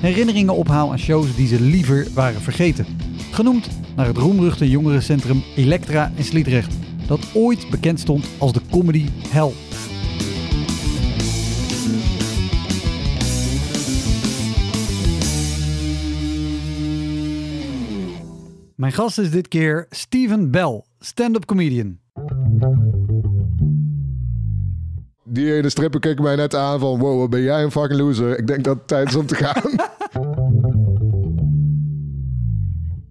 herinneringen ophaal aan shows die ze liever waren vergeten. Genoemd naar het roemruchte jongerencentrum Elektra in Sliedrecht, dat ooit bekend stond als de comedy hell. Mijn gast is dit keer Steven Bell, stand-up comedian. Die ene stripper keek mij net aan van... wow, ben jij een fucking loser. Ik denk dat het tijd is om te gaan.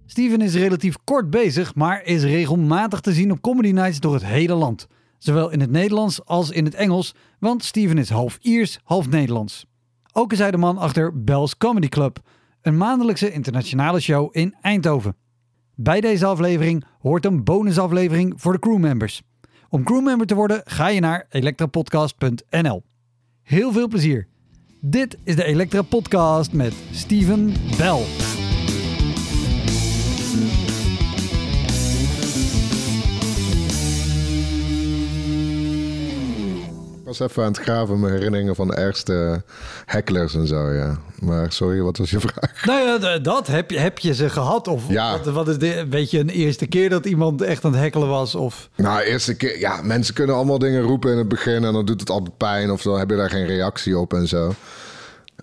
Steven is relatief kort bezig, maar is regelmatig te zien op comedy nights door het hele land. Zowel in het Nederlands als in het Engels, want Steven is half Iers, half Nederlands. Ook is hij de man achter Bell's Comedy Club, een maandelijkse internationale show in Eindhoven. Bij deze aflevering hoort een bonusaflevering voor de crewmembers. Om crewmember te worden ga je naar elektrapodcast.nl. Heel veel plezier. Dit is de Elektra Podcast met Steven Bell. Was even aan het graven mijn herinneringen van de ergste hecklers en zo, ja. Maar sorry, wat was je vraag? Nou ja, dat heb je, heb je ze gehad? Of Ja. wat, wat is de, weet je, een eerste keer dat iemand echt aan het hekkelen was? Of Nou, eerste keer... Ja, mensen kunnen allemaal dingen roepen in het begin... en dan doet het altijd pijn of dan heb je daar geen reactie op en zo.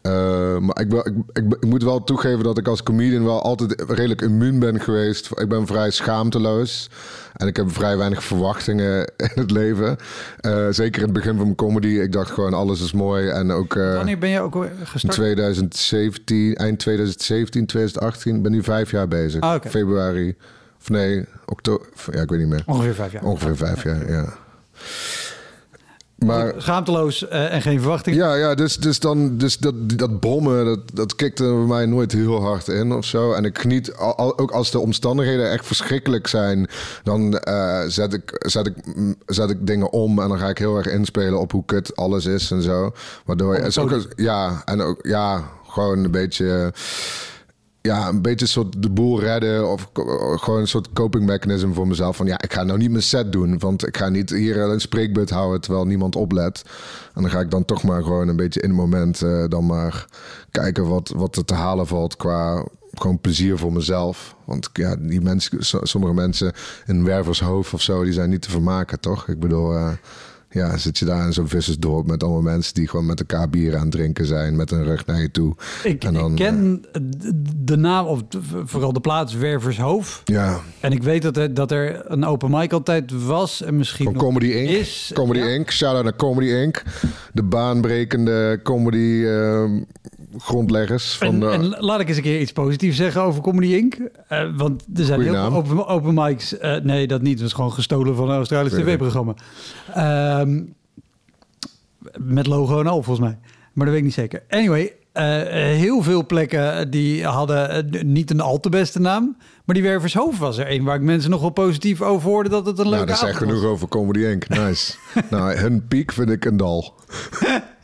Eh, maar ik, ik, ik, ik moet wel toegeven dat ik als comedian wel altijd redelijk immuun ben geweest. Ik ben vrij schaamteloos. En ik heb vrij weinig verwachtingen in het leven. Eh, zeker in het begin van mijn comedy. Ik dacht gewoon alles is mooi. En ook eh, wanneer ben je ook gestart? 2017, eind 2017, 2018. Ik ben nu vijf jaar bezig. Ah. Februari. Of nee, oktober. Ja, ik weet niet meer. Ongeveer vijf jaar. Ongeveer vijf jaar, ja. Maar Schaamteloos eh, en geen verwachting. ja, ja dus, dus, dan, dus dat, dat bommen, dat, dat kikte bij mij nooit heel hard in of zo. En ik geniet, al- ook als de omstandigheden echt verschrikkelijk zijn, dan eh, zet, ik, zet, ik, mm, zet ik dingen om en dan ga ik heel erg inspelen op hoe kut alles is en zo. Waardoor, ook, ja, en ook, ja, gewoon een beetje ja, een beetje een soort de boel redden. Of gewoon een soort coping mechanism voor mezelf. Van ja, ik ga nou niet mijn set doen. Want ik ga niet hier een spreekbeurt houden terwijl niemand oplet. En dan ga ik dan toch maar gewoon een beetje in het moment eh, dan maar kijken wat, wat er te halen valt qua gewoon plezier voor mezelf. Want ja, die mensen, so- sommige mensen in wervershoofd of zo, die zijn niet te vermaken, toch? Ik bedoel, eh, ja, zit je daar in zo'n vissersdorp met allemaal mensen die gewoon met elkaar bier aan het drinken zijn, met een rug naar je toe. Ik, En dan, ik ken d- de naam, of vooral de plaats Wervershoofd. Ja, En ik weet dat er, dat er een open mic altijd was en misschien Van Comedy Inc. is. Comedy Ja. Inc. Shout-out naar Comedy Inc. De baanbrekende comedy ehm, grondleggers van En, de... en laat ik eens een keer iets positiefs zeggen over Comedy Inc. Eh, want er zijn Goeie heel naam. veel open, open mics. Eh, nee, dat niet. Dat is gewoon gestolen van een Australisch Weet ik. tv-programma. Ehm, met logo en al, volgens mij. Maar dat weet ik niet zeker. Anyway, eh, heel veel plekken die hadden niet een al te beste naam. Maar die Wervershoofd was er een waar ik mensen nog wel positief over hoorde dat het een nou, leuke dat avond was. genoeg over Comedy Inc. Nice. nou, hun piek vind ik een dal.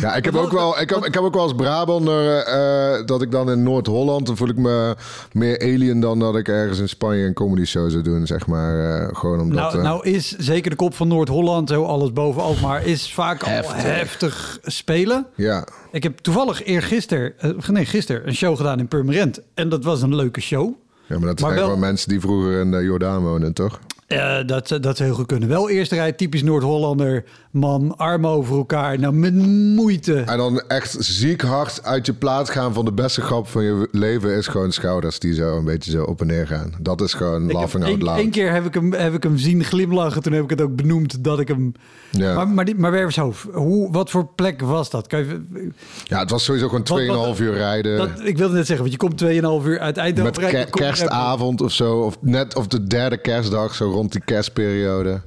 Ja, ik heb, ook wel, ik, heb, ik heb ook wel als Brabander eh, dat ik dan in Noord-Holland... dan voel ik me meer alien dan dat ik ergens in Spanje een comedy show zou doen, zeg maar. eh, gewoon omdat... Nou, eh, nou is zeker de kop van Noord-Holland, zo alles boven Alkmaar, is vaak al Heftig. spelen. ja, Ik heb toevallig eergisteren, nee, gisteren een show gedaan in Purmerend. En dat was een leuke show. ja, maar dat Maar zijn wel- gewoon mensen die vroeger in de Jordaan woonden, toch? Uh, dat, dat zou heel goed kunnen. Wel eerste rij, typisch Noord-Hollander. Man, armen over elkaar. Nou, met moeite. En dan echt ziek hard uit je plaat gaan van de beste grap van je leven... is gewoon schouders die zo een beetje zo op en neer gaan. Dat is gewoon ik laughing out loud. Eén keer heb ik, hem, heb ik hem zien glimlachen. Toen heb ik het ook benoemd dat ik hem... Ja. Maar, maar, die, maar Wervershoofd, hoe, wat voor plek was dat? Kan je, ja, het was sowieso gewoon 2,5 uur rijden. Dat, ik wilde net zeggen, want je komt 2,5 uur uit Eindhoven. Met kerstavond of zo. Of net of de derde kerstdag, zo rond die kerstperiode.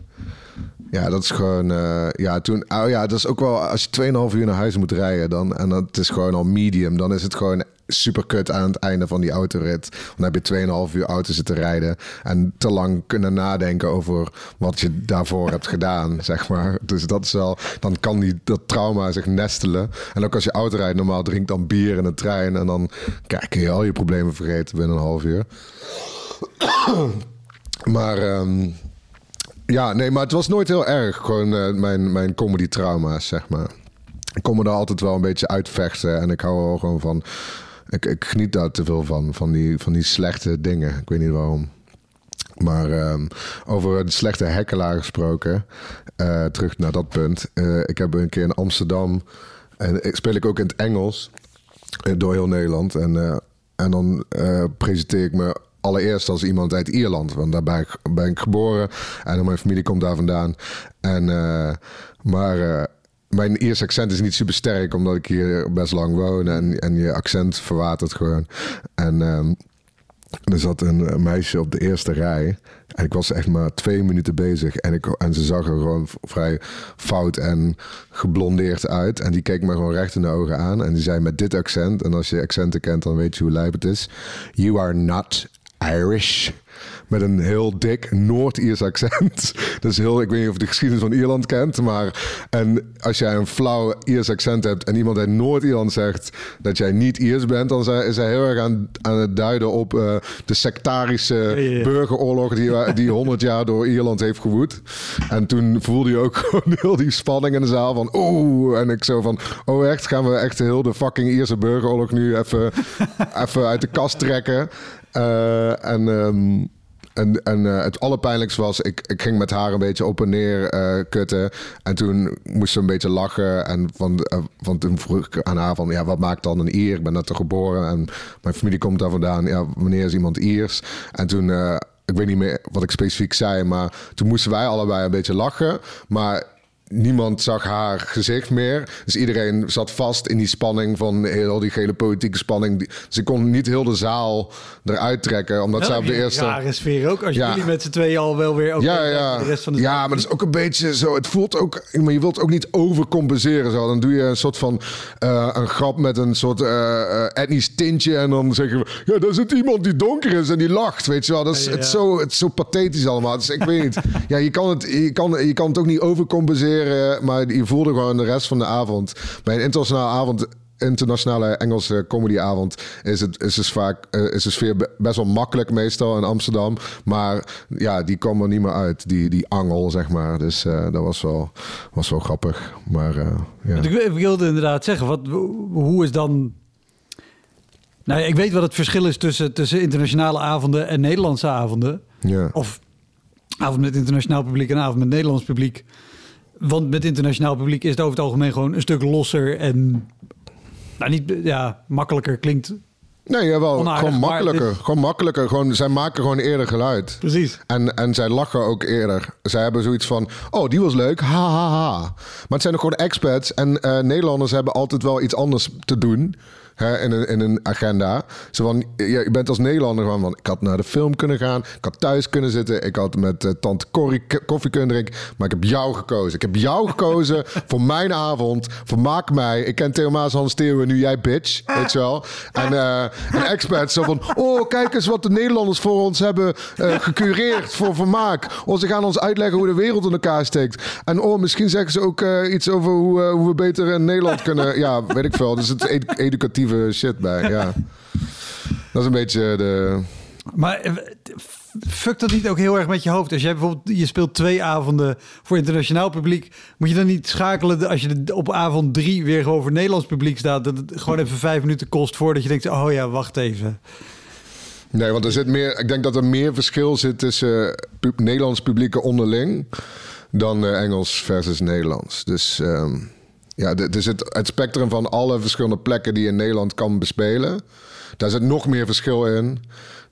Ja, dat is gewoon. Uh, ja, toen. Oh ja, dat is ook wel. Als je 2,5 uur naar huis moet rijden. Dan, en dat is gewoon al medium. Dan is het gewoon super kut aan het einde van die autorit. Dan heb je 2,5 uur auto zitten rijden. En te lang kunnen nadenken over wat je daarvoor hebt gedaan. Zeg maar. Dus dat is wel. Dan kan die, dat trauma zich nestelen. En ook als je auto rijdt, normaal drinkt dan bier in de trein. En dan kijk, kun je al je problemen vergeten binnen een half uur. Maar ehm, ja, nee, maar het was nooit heel erg. Gewoon uh, mijn, mijn comedy trauma's, zeg maar. Ik kon me daar altijd wel een beetje uitvechten. En ik hou er gewoon van. Ik, ik geniet daar te veel van. Van die, van die slechte dingen. Ik weet niet waarom. Maar um, over de slechte hekkelaar gesproken. Uh, terug naar dat punt. Uh, ik heb een keer in Amsterdam. En ik speel ik ook in het Engels. Door heel Nederland. En, en dan presenteer ik me allereerst als iemand uit Ierland. Want daar ben ik, geboren en mijn familie komt daar vandaan. En, uh, maar uh, mijn Ierse accent is niet super sterk, omdat ik hier best lang woon. En, en je accent verwatert gewoon. En um, er zat een meisje op de eerste rij. En ik was echt maar twee minuten bezig. En, ik, en ze zag er gewoon vrij fout en geblondeerd uit. En die keek me gewoon recht in de ogen aan. En die zei met dit accent. En als je accenten kent, dan weet je hoe lijp het is. You are not Irish. Met een heel dik Noord-Iers accent. Dus heel, ik weet niet of je de geschiedenis van Ierland kent. Maar en als jij een flauw Iers accent hebt en iemand uit Noord-Ierland zegt dat jij niet Iers bent, dan is hij heel erg aan, aan het duiden op uh, de sectarische burgeroorlog die, die 100 jaar door Ierland heeft gewoed. En toen voelde je ook gewoon heel die spanning in de zaal van oeh. En ik zo van, oh echt, gaan we echt heel de fucking Ierse burgeroorlog nu even, even uit de kast trekken. Uh, en, um, en, en uh, het allerpijnlijkste was, ik, ik ging met haar een beetje op en neer uh, kutten. En toen moest ze een beetje lachen. En van, van toen vroeg ik aan haar van, ja, wat maakt dan een Ier? Ik ben net er geboren en mijn familie komt daar vandaan. Ja, wanneer is iemand Iers? En toen ik weet niet meer wat ik specifiek zei, maar toen moesten wij allebei een beetje lachen. Maar niemand zag haar gezicht meer. Dus iedereen zat vast in die spanning van heel die gele politieke spanning. Ik kon niet heel de zaal eruit trekken, omdat zij op de eerste... Ja, sfeer ook. Als jullie met z'n tweeën al wel weer... ja, ja. De rest van de ja, maar dat is ook een beetje zo... Het voelt ook... Maar je wilt ook niet overcompenseren. Zo. Dan doe je een soort van... Uh, een grap met een soort uh, etnisch tintje. En dan zeggen we... Ja, daar zit iemand die donker is en die lacht. Weet je wel. Dat is, Het, is zo, het is zo pathetisch allemaal. Dus ik weet niet. Ja, je kan het, je kan, je kan het ook niet overcompenseren maar je voelde gewoon de rest van de avond. Bij een internationale avond internationale Engelse comedyavond is het is dus vaak uh, is de sfeer best wel makkelijk meestal in Amsterdam, maar ja, die kwam er niet meer uit, die die angel zeg maar. Dus uh, dat was wel was wel grappig, maar uh, ja. Ik wilde inderdaad zeggen, wat hoe is dan nou, ik weet wat het verschil is tussen, tussen internationale avonden en Nederlandse avonden. Ja. Of avond met internationaal publiek en avond met Nederlands publiek. Want met internationaal publiek is het over het algemeen gewoon een stuk losser en nou, niet ja, makkelijker klinkt. Nee, jawel. Onaardig, gewoon makkelijker. Gewoon makkelijker. Gewoon, zij maken gewoon eerder geluid. Precies. En, en zij lachen ook eerder. Zij hebben zoiets van: oh, die was leuk. Ha ha ha. Maar het zijn nog gewoon expats. En uh, Nederlanders hebben altijd wel iets anders te doen hè, in, een, in een agenda. Zo van, je, je bent als Nederlander gewoon van, ik had naar de film kunnen gaan, ik had thuis kunnen zitten, ik had met uh, tante Corrie koffie kunnen drinken, maar ik heb jou gekozen. Ik heb jou gekozen voor mijn avond, vermaak mij. Ik ken Theo Maas, Hans Theo nu jij bitch, weet je wel. En, uh, en experts zo van, oh kijk eens wat de Nederlanders voor ons hebben uh, gecureerd voor vermaak. Oh, ze gaan ons uitleggen hoe de wereld in elkaar steekt. En oh, misschien zeggen ze ook iets over hoe, hoe we beter in Nederland kunnen, ja, weet ik veel. Dus het is educatief shit bij. Ja. dat is een beetje de. Maar eh, fuck dat niet ook heel erg met je hoofd? Als jij bijvoorbeeld je speelt twee avonden voor internationaal publiek, moet je dan niet schakelen als je op avond drie weer gewoon voor Nederlands publiek staat, dat het gewoon even vijf minuten kost voordat je denkt: oh ja, wacht even. Nee, want er zit meer. Ik denk dat er meer verschil zit tussen uh, pu Nederlands publieken onderling dan uh, Engels versus Nederlands. Dus um, ja, er zit het spectrum van alle verschillende plekken die je in Nederland kan bespelen. Daar zit nog meer verschil in.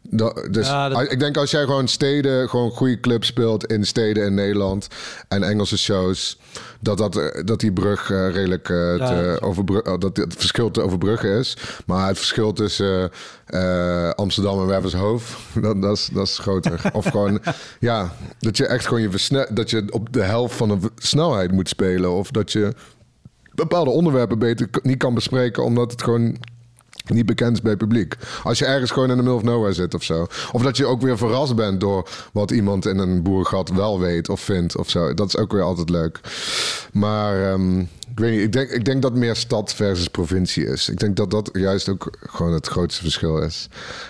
Dat, dus ja, dat... ik denk als jij gewoon steden, gewoon goede clubs speelt in steden in Nederland en Engelse shows, dat, dat, dat die brug uh, redelijk uh, ja, te overbruggen, dat het verschil te overbruggen is. Maar het verschil tussen uh, Amsterdam en Wervershoofd, dat, dat, is, dat is groter. of gewoon, ja, dat je echt gewoon je dat je op de helft van de snelheid moet spelen. Of dat je bepaalde onderwerpen beter niet kan bespreken, omdat het gewoon niet bekend is bij het publiek. Als je ergens gewoon in de middle of nowhere zit of zo. Of dat je ook weer verrast bent door wat iemand in een boergat wel weet of vindt of zo. Dat is ook weer altijd leuk. Maar um, ik weet niet, ik denk, ik denk dat meer stad versus provincie is. Ik denk dat dat juist ook gewoon het grootste verschil is.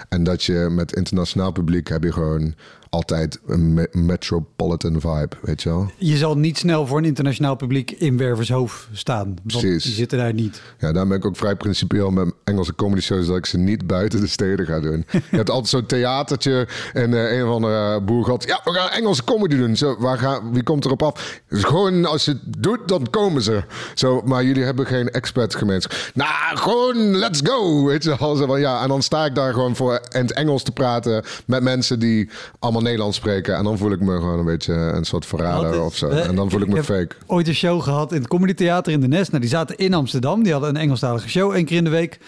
En dat je met internationaal publiek heb je gewoon altijd een metropolitan vibe, weet je wel. Je zal niet snel voor een internationaal publiek in Wervershoofd staan. Precies. Die zitten daar niet. Ja, daar ben ik ook vrij principieel met Engelse comedy shows... dat ik ze niet buiten de steden ga doen. je hebt altijd zo'n theatertje en uh, een of andere boer gaat... ja, we gaan Engelse comedy doen. Zo, waar gaan, wie komt erop af? Dus gewoon, als je het doet, dan komen ze. Zo, maar jullie hebben geen expertgemeenschap. Nou, gewoon, let's go, weet je wel. Zo van, ja, en dan sta ik daar gewoon voor in het Engels te praten... met mensen die allemaal Nederlands spreken. En dan voel ik me gewoon een beetje een soort verrader of zo. En dan voel ik me ik fake. ooit een show gehad in het Comedy Theater in de Nest. Nou, die zaten in Amsterdam. Die hadden een Engelstalige show één keer in de week.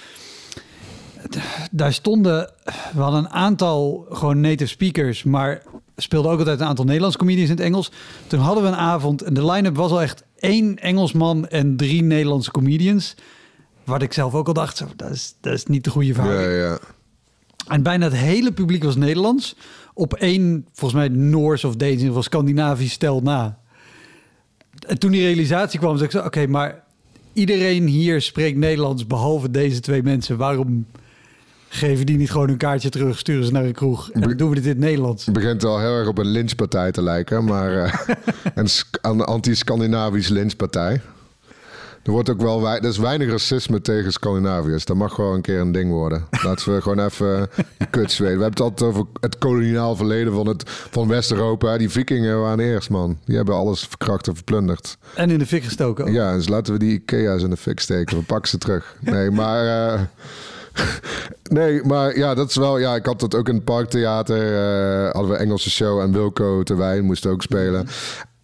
Daar stonden, we hadden een aantal gewoon native speakers, maar speelden ook altijd een aantal Nederlandse comedians in het Engels. Toen hadden we een avond en de line-up was al echt één Engelsman en drie Nederlandse comedians. Wat ik zelf ook al dacht, zo, dat, is, dat is niet de goede verhaal. Ja, ja. En bijna het hele publiek was Nederlands op één, volgens mij Noors of Deens, of Scandinavisch stel na. En toen die realisatie kwam, zei ik zo, oké, maar iedereen hier spreekt Nederlands behalve deze twee mensen. Waarom geven die niet gewoon een kaartje terug, sturen ze naar een kroeg en dan doen we dit in het Nederlands? Het begint wel heel erg op een lynchpartij te lijken, maar uh, een anti-Scandinavisch lynchpartij. Er wordt ook wel er is weinig racisme tegen Scandinaviërs. Dat mag gewoon een keer een ding worden. Laten we gewoon even kuts weten. We hebben het altijd over het koloniaal verleden van, het, van West-Europa. Die vikingen waren eerst, man. Die hebben alles verkracht en verplunderd. En in de fik gestoken. Ja, dus laten we die Ikea's in de fik steken. We pakken ze terug. Nee, maar... Uh, nee, maar ja, dat is wel... Ja, ik had dat ook in het Parktheater. Uh, hadden we Engelse show en Wilco Terwijn moest ook spelen.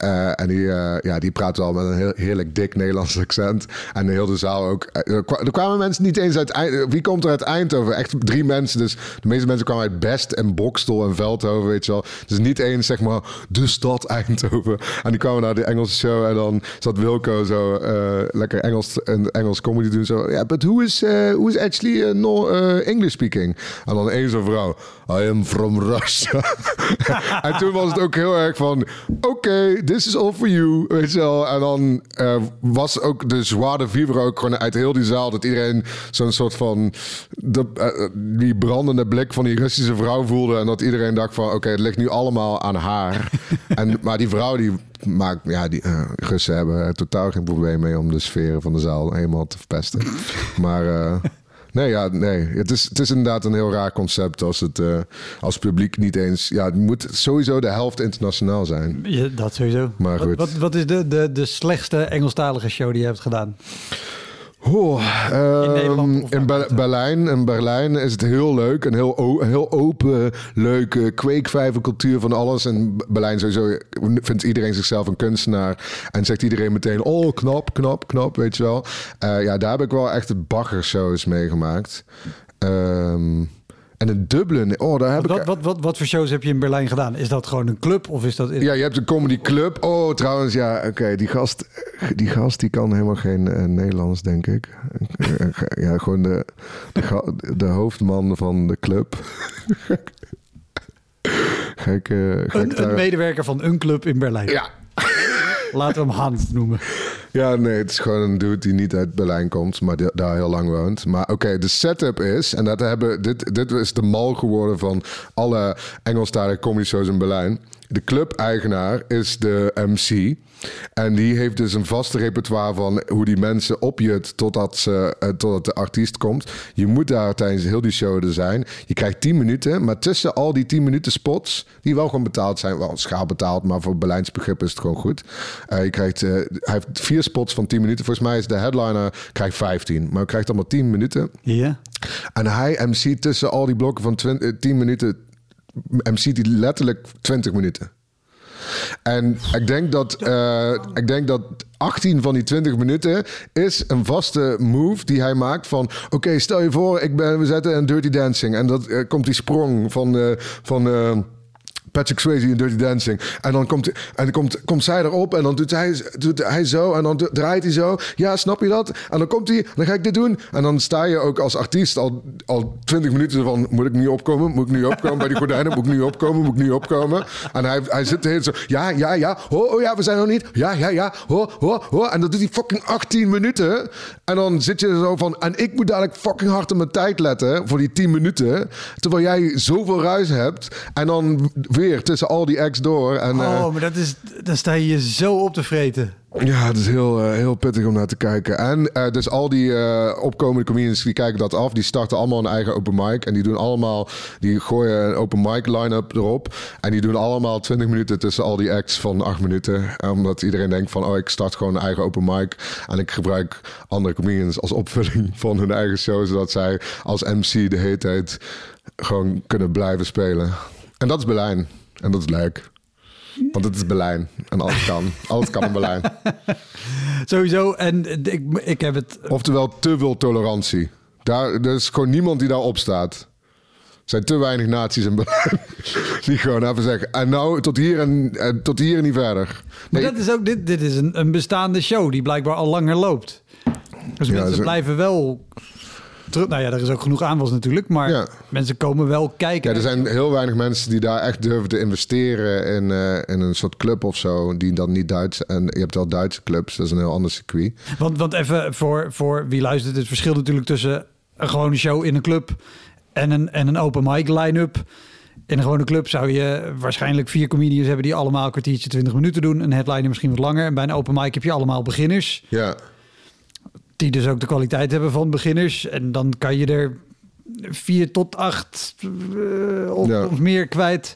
Uh, en die, uh, ja, die praat wel met een heel, heerlijk dik Nederlands accent. En de hele zaal ook. Uh, er kwamen mensen niet eens uit... Wie komt er uit Eindhoven? Echt drie mensen. Dus de meeste mensen kwamen uit Best en Bokstel en Veldhoven, weet je wel. Dus niet eens, zeg maar, de stad Eindhoven. En die kwamen naar de Engelse show. En dan zat Wilco zo lekker Engels, een Engels comedy doen. Zo, ja, but who is, who is actually no, English speaking? En dan één zo'n vrouw. I am from Russia. en toen was het ook heel erg van... Oké, okay, this is all for you. Weet je wel. En dan uh, was ook de zware vivre ook gewoon uit heel die zaal. Dat iedereen zo'n soort van... De, uh, die brandende blik van die Russische vrouw voelde. En dat iedereen dacht van... Oké, okay, het ligt nu allemaal aan haar. en, maar die vrouw die maakt... Ja, die uh, Russen hebben totaal geen probleem mee... om de sferen van de zaal helemaal te verpesten. maar... Nee, ja, nee. Het, is, het is inderdaad een heel raar concept als het uh, als publiek niet eens. Ja, het moet sowieso de helft internationaal zijn. Ja, dat sowieso. Maar goed. Wat, wat, is de, de, de slechtste Engelstalige show die je hebt gedaan? Oh, in, in Berlijn, in Berlijn is het heel leuk. Een heel, heel open, leuke kweekvijvercultuur van alles. En Berlijn sowieso vindt iedereen zichzelf een kunstenaar. En zegt iedereen meteen, oh knap, knap, knap, weet je wel. Uh, ja, daar heb ik wel echt de baggershows meegemaakt. Um, en in Dublin, oh, daar heb wat, ik... Wat, wat, wat voor shows heb je in Berlijn gedaan? Is dat gewoon een club of is dat... Ja, je hebt een comedy club. Oh, trouwens, ja, oké. die, gast, die gast die kan helemaal geen uh, Nederlands, denk ik. ja, gewoon de, de, de, hoofdman van de club. ga ik, uh, ga een, ik daar... een medewerker van een club in Berlijn. Ja. Laten we hem Hans noemen. Ja, nee, het is gewoon een dude die niet uit Berlijn komt, maar die, daar heel lang woont. Maar oké, de setup is, en dat hebben, dit, dit is de mal geworden van alle Engelstalige comedy shows in Berlijn. de club-eigenaar is de MC. En die heeft dus een vaste repertoire van hoe die mensen opjut totdat, ze, uh, totdat de artiest komt. Je moet daar tijdens heel die show er zijn. Je krijgt 10 minuten, maar tussen al die 10 minuten spots, die wel gewoon betaald zijn, wel schaal betaald, maar voor Berlijns begrip is het gewoon goed. Uh, je krijgt, uh, hij heeft vier spots van 10 minuten. Volgens mij is de headliner krijgt 15, maar je krijgt allemaal 10 minuten. Ja. Yeah. En hij MC tussen al die blokken van 20, 10 minuten, MC die letterlijk 20 minuten. En ik denk dat, uh, ik denk dat 18 van die 20 minuten is een vaste move die hij maakt van... oké, stel je voor, ik ben, we zetten een Dirty Dancing... en dat uh, komt die sprong van... Uh, van Patrick Swayze in Dirty Dancing. En dan komt, en komt, komt zij erop en dan doet hij, doet hij zo en dan draait hij zo. Ja, snap je dat? En dan komt hij, dan ga ik dit doen. En dan sta je ook als artiest al, al 20 minuten van... moet ik nu opkomen? Moet ik nu opkomen bij die gordijnen? Moet ik nu opkomen? Moet ik nu opkomen? En hij, hij zit de hele zo... Ja, ja, ja. Oh, ja, we zijn nog niet. Ja, ja, ja. Ho, ho, ho. En dan doet hij fucking 18 minuten. En dan zit je er zo van... En ik moet dadelijk fucking hard op mijn tijd letten voor die 10 minuten. Terwijl jij zoveel ruis hebt. En dan weer tussen al die acts door. En, oh, uh, maar dat is, dan sta je je zo op te vreten. Ja, het is heel, uh, heel pittig om naar te kijken. En uh, dus al die opkomende comedians die kijken dat af. Die starten allemaal een eigen open mic. En die doen allemaal, die gooien een open mic line-up erop. En die doen allemaal 20 minuten tussen al die acts van 8 minuten. Omdat iedereen denkt van, oh, ik start gewoon een eigen open mic. En ik gebruik andere comedians als opvulling van hun eigen show. Zodat zij als MC de hele tijd gewoon kunnen blijven spelen. En dat is Berlijn. En dat is leuk. Want het is Berlijn. En alles kan. alles kan in Berlijn. Sowieso. En ik, ik heb het... Oftewel te veel tolerantie. Daar, er is gewoon niemand die daarop staat. Er zijn te weinig naties in Berlijn. Die gewoon even zeggen. En nou, tot hier en, en tot hier en niet verder. Nee. Maar dat is ook... Dit, dit is een, een bestaande show die blijkbaar al langer loopt. Dus ja, mensen zo... blijven wel terug. Nou ja, er is ook genoeg aanwas natuurlijk, maar ja. mensen komen wel kijken. Ja, er zijn heel weinig mensen die daar echt durven te investeren in, uh, in een soort club of zo, die dan niet Duits. En je hebt wel Duitse clubs, dat is een heel ander circuit. Want, want even voor, voor wie luistert, het verschil natuurlijk tussen een gewone show in een club en een, en een open mic line-up. In een gewone club zou je waarschijnlijk vier comedians hebben die allemaal een kwartiertje, 20 minuten doen. Een headliner misschien wat langer. En bij een open mic heb je allemaal beginners. Ja die dus ook de kwaliteit hebben van beginners. En dan kan je er vier tot acht uh, of, ja. of, meer kwijt.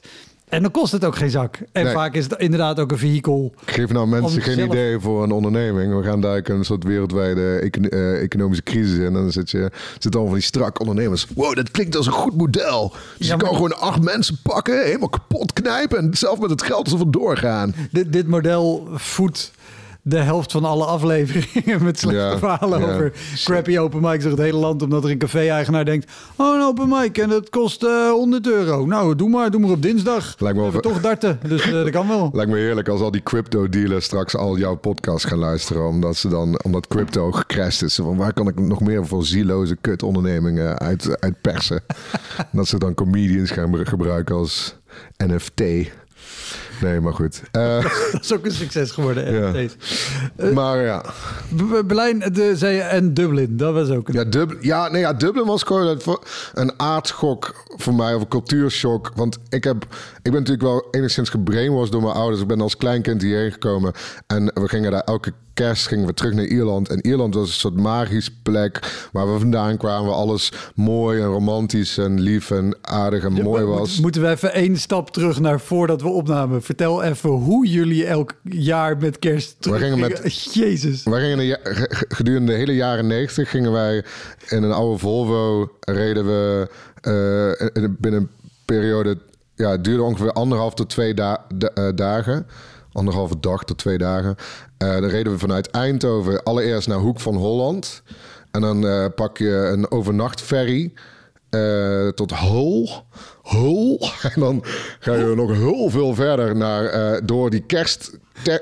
En dan kost het ook geen zak. En nee. vaak is het inderdaad ook een vehikel. Ik geef nou mensen geen zelf... idee voor een onderneming. We gaan daar een soort wereldwijde econ uh, economische crisis in. En dan zit je zit al van die strak ondernemers. Wow, dat klinkt als een goed model. Dus ja, je kan maar... gewoon acht mensen pakken, helemaal kapot knijpen en zelf met het geld er vandoor gaan. Dit, dit model voedt de helft van alle afleveringen met slechte ja, verhalen ja. over crappy open mics door het hele land. Omdat er een café-eigenaar denkt, oh een open mic en dat kost uh, 100 euro. Nou, doe maar, doe maar op dinsdag. Lijkt me over... toch darten, dus uh, dat kan wel. Lijkt me heerlijk als al die crypto dealers straks al jouw podcast gaan luisteren. Omdat ze dan, omdat crypto gecrashed is. Van waar kan ik nog meer voor zieloze kut ondernemingen uit, uit persen? dat ze dan comedians gaan gebruiken als NFT. Nee, maar goed. Uh, dat is ook een succes geworden. Ja. Uh, maar ja. Berlijn de, zei en Dublin, dat was ook. Een... Ja, Dub ja, nee, ja, Dublin was gewoon een aardschok voor mij, of een cultuurshock. Want ik, heb, ik ben natuurlijk wel enigszins gebrainwashed door mijn ouders. Ik ben als kleinkind hierheen gekomen en we gingen daar elke kerst gingen we terug naar Ierland. En Ierland was een soort magisch plek waar we vandaan kwamen. Waar alles mooi en romantisch en lief en aardig en ja, mooi was. Moeten we even één stap terug naar voordat we opnamen. Vertel even hoe jullie elk jaar met kerst terug we gingen. Met, Jezus. We gingen de, gedurende de hele jaren negentig gingen wij in een oude Volvo reden we uh, binnen een periode... Ja, het duurde ongeveer anderhalf tot twee da uh, dagen anderhalve dag tot twee dagen. Uh, dan reden we vanuit Eindhoven allereerst naar Hoek van Holland. En dan uh, pak je een overnachtferry uh, tot Hull. Hull. En dan ga je nog heel veel verder naar, door die kerst,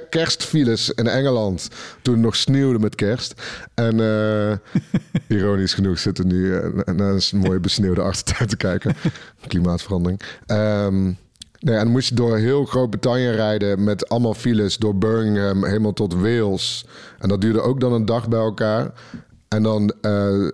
kerstfiles in Engeland. Toen het nog sneeuwde met kerst. En ironisch genoeg zitten nu naar een mooie besneeuwde achtertuin te kijken. Klimaatverandering. Um, Nee, en dan moest je door heel Groot-Brittannië rijden met allemaal files door Birmingham helemaal tot Wales. En dat duurde ook dan een dag bij elkaar. En dan uh,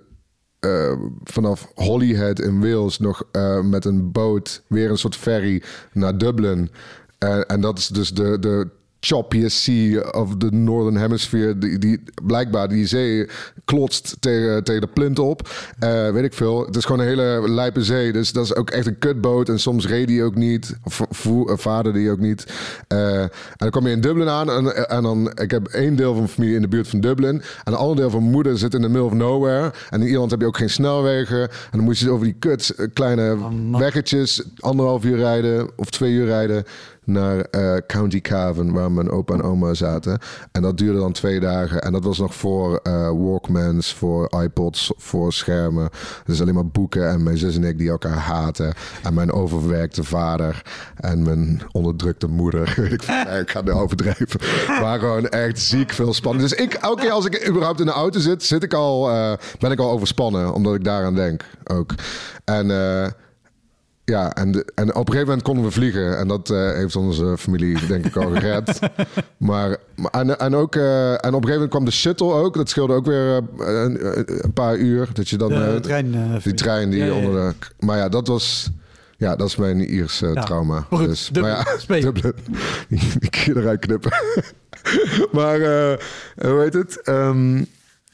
uh, vanaf Holyhead in Wales nog uh, met een boot weer een soort ferry naar Dublin. En, en dat is dus de, de choppiest sea of the Northern Hemisphere. Die, die blijkbaar die zee klotst tegen, tegen de plint op. Eh, weet ik veel. Het is gewoon een hele lijpe zee. Dus dat is ook echt een kutboot. En soms reed die ook niet. Of vader die ook niet. Eh, en dan kom je in Dublin aan. En, en dan, ik heb één deel van mijn familie in de buurt van Dublin. En een ander deel van mijn moeder zit in the middle of nowhere. En in Ierland heb je ook geen snelwegen. En dan moet je over die kut eh, kleine man. weggetjes anderhalf uur rijden of twee uur rijden naar eh, County Cavan, waar mijn opa en oma zaten. En dat duurde dan twee dagen. En dat was nog voor eh, Walkmans, voor iPods, voor schermen. Dus alleen maar boeken en mijn zus en ik die elkaar haten. En mijn overwerkte vader en mijn onderdrukte moeder. Ik, ik ga nu overdrijven. Maar gewoon echt ziek veel spanning. Dus ik, keer als ik überhaupt in de auto zit, zit ik al, eh, ben ik al overspannen. Omdat ik daaraan denk ook. En... ja, en, de- en op een gegeven moment konden we vliegen. En dat eh, heeft onze familie, denk ik, al gered. maar, maar- en, en, ook, eh, en op een gegeven moment kwam de shuttle ook. Dat scheelde ook weer eh, een, een paar uur. Dat je dan... De trein. die trein die Ja, ja, ja. onder de... Maar ja, dat was... Ja, dat is mijn Ierse trauma. Maar goed, dus, Dublin, maar ja. Die, die kun je eruit knippen. maar, hoe heet het? Ehm,